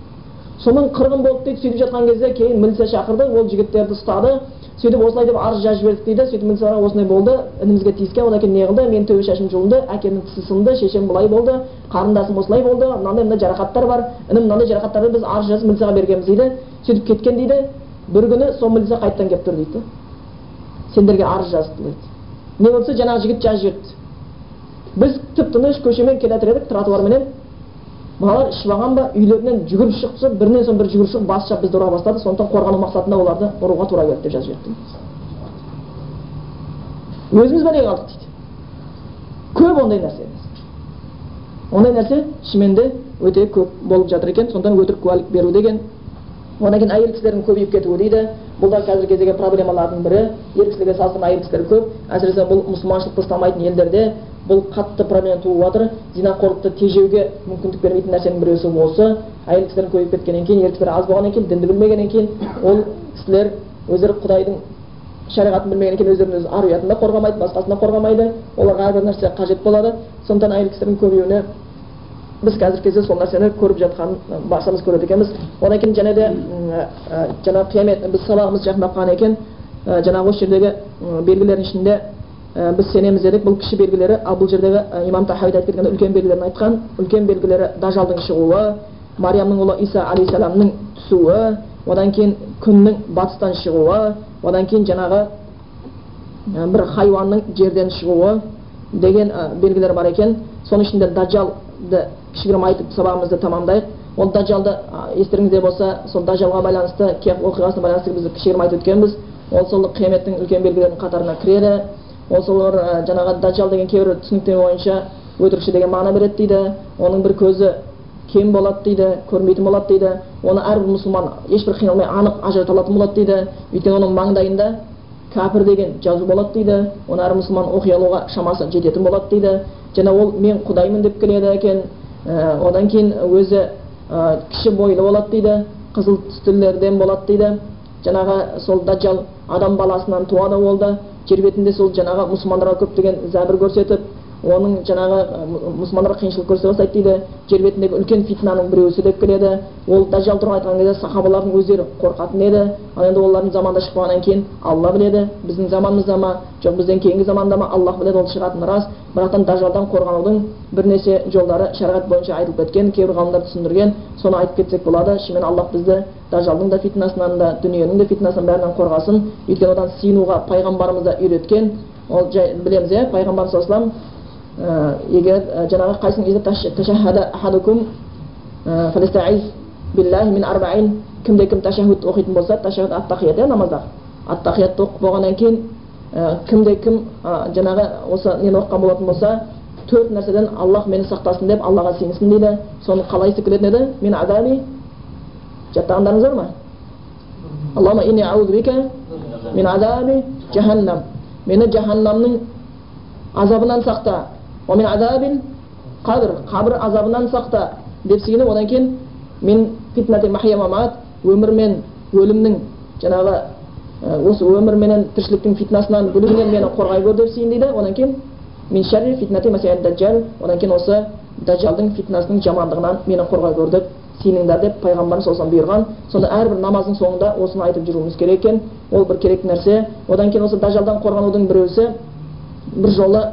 Сонымен қырғын болды дейді сөйтіп жатқан кезде кейін милиция шақырды ол жігіттерді ұстады. Сөйтіп осылай деп арыз жазып жібердік дейді. Сөйтіп милицияға осындай болды інімізге тиіскен одан кейін не қылды менің төбе шашым жұлынды әкемнің тісі сынды шешем былай болды қарындасым осылай болды мынандай мынандай жарақаттар бар. Інім мынандай жарақаттарды біз арыз жазып милицияға бергенбіз дейді. Сөйтіп кеткен дейді. бір күні сол милиция қайтадан келіп тұр дейді. Сендерге арыз жазыпты дейді. Не болса жаңағы жігіт жазып жіберіпті біз тып тыныш көшемен келе жатыр едік тротуарменен. Балалар ішіп алған ба үйлерінен жүгіріп шықса бірінен соң бірі жүгіріп шығып бас шап бізді ұра бастады. Сондықтан қорғану мақсатында оларды ұруға тура келді деп жазып жіберіпті өзіміз бәлеге қалдық дейді. Көп ондай нәрсе ондай нәрсе шынымен де өте көп болып жатыр екен. Сондықтан өтірік куәлік беру деген одан кейін әйел кісілердің көбейіп кетуі дейді бұл да қазіргі кездегі проблемалардың бірі ер кісілерге салыстырмалы әйел кісілер көп әсіресе бұл мұсылманшылықты ұстамайтын елдерде бұл қатты проблема туып жатыр зинақорлықты тежеуге мүмкіндік бермейтін нәрсенің біреусі осы әйел кісілер көбейіп кеткеннен кейін ер кісілер аз болғаннан кейін дінді білмегеннен кейін ол кісілер өздері құдайдың шариғатын білмегеннен кейін өздерінің өз ар ұятын да қорғамайды басқасын да қорғамайды оларға әрбір нәрсе қажет болады сондықтан әйел кісілердің көбеюіне біз қазіргі кезде сол нәрсені көріп жатқан баршамыз көреді екенбіз. Одан кейін және де жаңағы қиямет біз сабағымыз жақындап қалған екен. Жаңағы осы жердегі белгілердің ішінде біз сенеміз дедік. Бұл кіші белгілері ал бұл жердегі имам тахауи айтып кеткен үлкен белгілерін айтқан. Үлкен белгілері дажалдың шығуы мариямның ұлы иса алейхисаламның түсуі одан кейін күннің батыстан шығуы одан кейін жаңағы бір хайуанның жерден шығуы деген белгілер бар екен. Соның ішінде дажалды кішігірім айтып сабағымызды тамамдайық. Ол дажалды естеріңізде болса сол дажалға байланысты оқиғасына байланысты біз кішігірім айтып өткенбіз. Ол сол қияметтің үлкен белгілерінің қатарына кіреді. Ол солар жаңағы дажал деген кейбір түсініктер бойынша өтірікші деген мағына береді дейді. Оның бір көзі кем болады дейді көрмейтін болады дейді. Оны әрбір мұсылман ешбір қиналмай анық ажырата алатын болады дейді. Өйткені оның маңдайында кәпір деген жазу болады дейді. Оны әр мұсылман оқи алуға шамасы жететін болады дейді. Және ол мен құдаймын деп келеді екен. Одан кейін өзі кіші бойлы болады дейді қызыл түстілерден болады дейді жаңағы сол даджал адам баласынан туады ол да жер бетінде сол жаңағы мұсылмандарға көптеген зәбір көрсетіп оның жаңағы мұсылмандарға қиыншылық көрсете бастайды дейді. Жер бетіндегі үлкен фитнаның біреусі деп келеді. Ол дажал туралы айтқан кезде сахабалардың өздері қорқатын еді. Ал енді олардың заманда шықпағаннан кейін алла біледі. Біздің заманымызда ма? Жоқ бізден кейінгі заманда ма? Аллах біледі ол шығатыны рас. Бірақтан дажалдан қорғанудың бірнеше жолдары шариғат бойынша айтылып кеткен кейбір ғалымдар түсіндірген. Соны айтып кетсек болады. Шынымен аллах бізді дажалдың да фитнасынан да дүниенің де фитнасынан бәрінен қорғасын. Өйткені одан сиынуға пайғамбарымыз да үйреткен. Ол жай білеміз иә пайғамбарымыз саллаллаху егер жаңағы қайсың кімде кім ташахуд оқитын болса ташахуд аттахият иә намаздағы аттахиятты оқып болғаннан кейін кімде кім жаңағы осы нені оқыған болатын болса төрт нәрседен аллах мені сақтасын деп аллаға сиынсын дейді соны қалай келетін еді мен адаби жаттағандарыңыз бар ма аллахума инни аузу бика мин адаби жаханнам мені жаһаннамның азабынан сақта уамин азабин қадір қабір азабынан сақта деп сыйынып одан кейін мен фитнати махия мамат өмір мен өлімнің жаңағы осы өмір менен тіршіліктің фитнасынан бүлігінен мені қорғай көр деп сыйын дейді одан кейін мен шәрри фитнати масиад одан кейін осы даджалдың фитнасының жамандығынан мені қорғай көр деп сыйыныңдар деп пайғамбарымыз саллаллаху бұйырған сонда әрбір намаздың соңында осыны айтып жүруіміз керек екен ол бір керек нәрсе одан кейін осы дажалдан қорғанудың біреусі бір жолы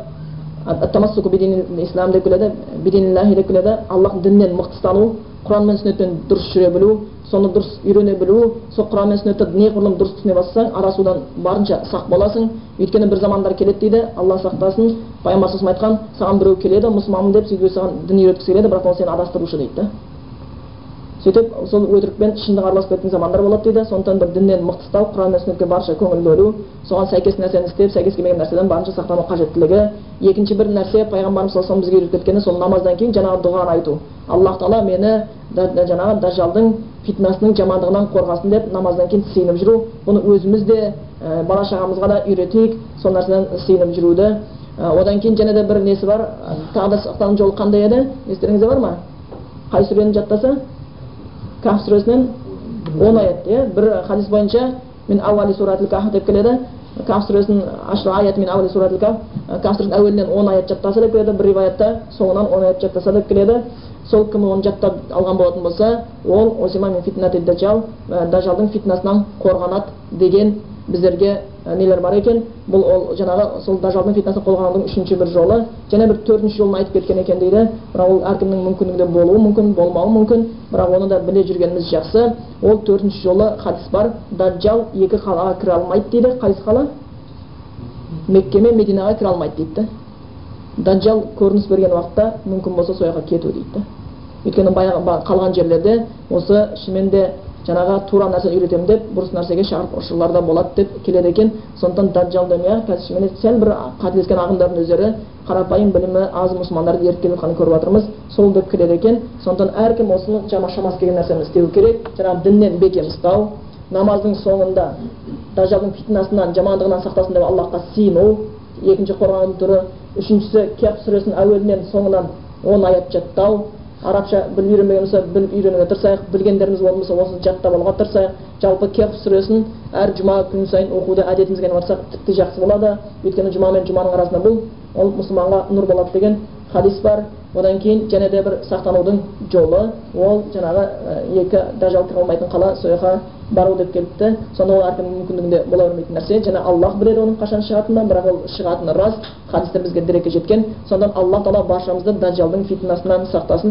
тамассуку ислам деп келеді бидиниллахи деп келеді аллахтың дінінен мықты ұстану құран мен сүннеттен дұрыс жүре білу соны дұрыс үйрене білу сол құран мен сүннетті неғұрлым дұрыс түсіне бастасаң арасудан барынша сақ боласың өйткені бір замандар келеді дейді алла сақтасын пайғамбар айтқан саған біреу келеді мұсылманмын деп сөйтіп саған дін үйреткісі келеді бірақ ол сені адастырушы дейді да сөйтіп сол өтірікпен шындық араласып кеткен замандар болады дейді. Сондықтан бір діннен мықты ұстау құран мен сүннетке барынша көңіл бөлу соған сәйкес нәрсені істеп сәйкес келмеген нәрседен барынша сақтану қажеттілігі. Екінші бір нәрсе пайғамбарымыз саллаллаху бізге үйретіп кеткені сол намаздан кейін жаңағы дұғаны айту. Аллах тағала мені жаңағы дажалдың фитнасының жамандығынан қорғасын деп намаздан кейін сыйынып жүру. Бұны өзіміз де ә, бала шағамызға да үйретейік сол нәрседен сыйынып жүруді. Ә, одан кейін және де бір несі бар? Тағы да жолы қандай еді? Естеріңізде бар ма? Қай сүрені жаттаса? Каф сүресінен он аят иә бір хадис бойынша мен ауали суратил каф деп келеді каф сүресінің аяты мен ауали суратил каф каф сүресінің әуелінен он аят жаттаса деп келеді бір риwаятта соңынан он аят жаттаса деп келеді сол кім оны жаттап алған болатын болса ол осима мен фитнати даджал дажалдың фитнасынан қорғанады деген біздерге нелер бар екен бұл ол жаңағы сол дажалдың фитнасын қолғанудың үшінші бір жолы және бір төртінші жолын айтып кеткен екен дейді бірақ ол әркімнің мүмкіндігінде болуы мүмкін болмауы мүмкін бірақ оны да біле жүргеніміз жақсы ол төртінші жолы хадис бар даджал екі қалаға кіре алмайды дейді қайсы қала мекке мен мединаға кіре алмайды дейді да даджал көрініс берген уақытта мүмкін болса сол жаққа кету дейді өйткені баяғы қалған жерлерде осы шынымен де жаңағы тура нәрсені үйретемін деп бұрыс нәрсеге шағып ұршылар да болады деп келеді екен. Сондықтан даджал демей қазір сәл бір қателескен ағымдардың өздері қарапайым білімі аз мұсылмандарды еріп келе жатқанын көріп жатырмыз. Сол деп келеді екен. Сондықтан әркім осыны жама шамасы келген нәрсені істеу керек. Жаңағы діннен бекем ұстау намаздың соңында дажалдың фитнасынан жамандығынан сақтасын деп аллахқа сыйыну екінші қорғану түрі. Үшіншісі кәп сүресінің әуелінен соңынан он аят жаттау. Арабша біліп үйренбеген болса біліп үйренуге тырысайық. Білгендеріміз болса осыны жаттап алуға тырысайық. Жалпы кеф сүресін әр жұма күн сайын оқуды әдетімізге айналып барсақ тіпті жақсы болады. Өйткені жұма мен жұманың арасында бұл ол мұсылманға нұр болады деген хадис бар одан кейін және де бір сақтанудың жолы ол жаңағы екі дажал кіре алмайтын қала сол жаққа бару деп келіпті сонда ол әркімнің мүмкіндігінде бола бермейтін нәрсе және аллах біледі оның қашан шығатынын бірақ ол шығатыны рас хадистер бізге дерекке жеткен сондықтан аллах тағала баршамызды дажалдың фитнасынан сақтасын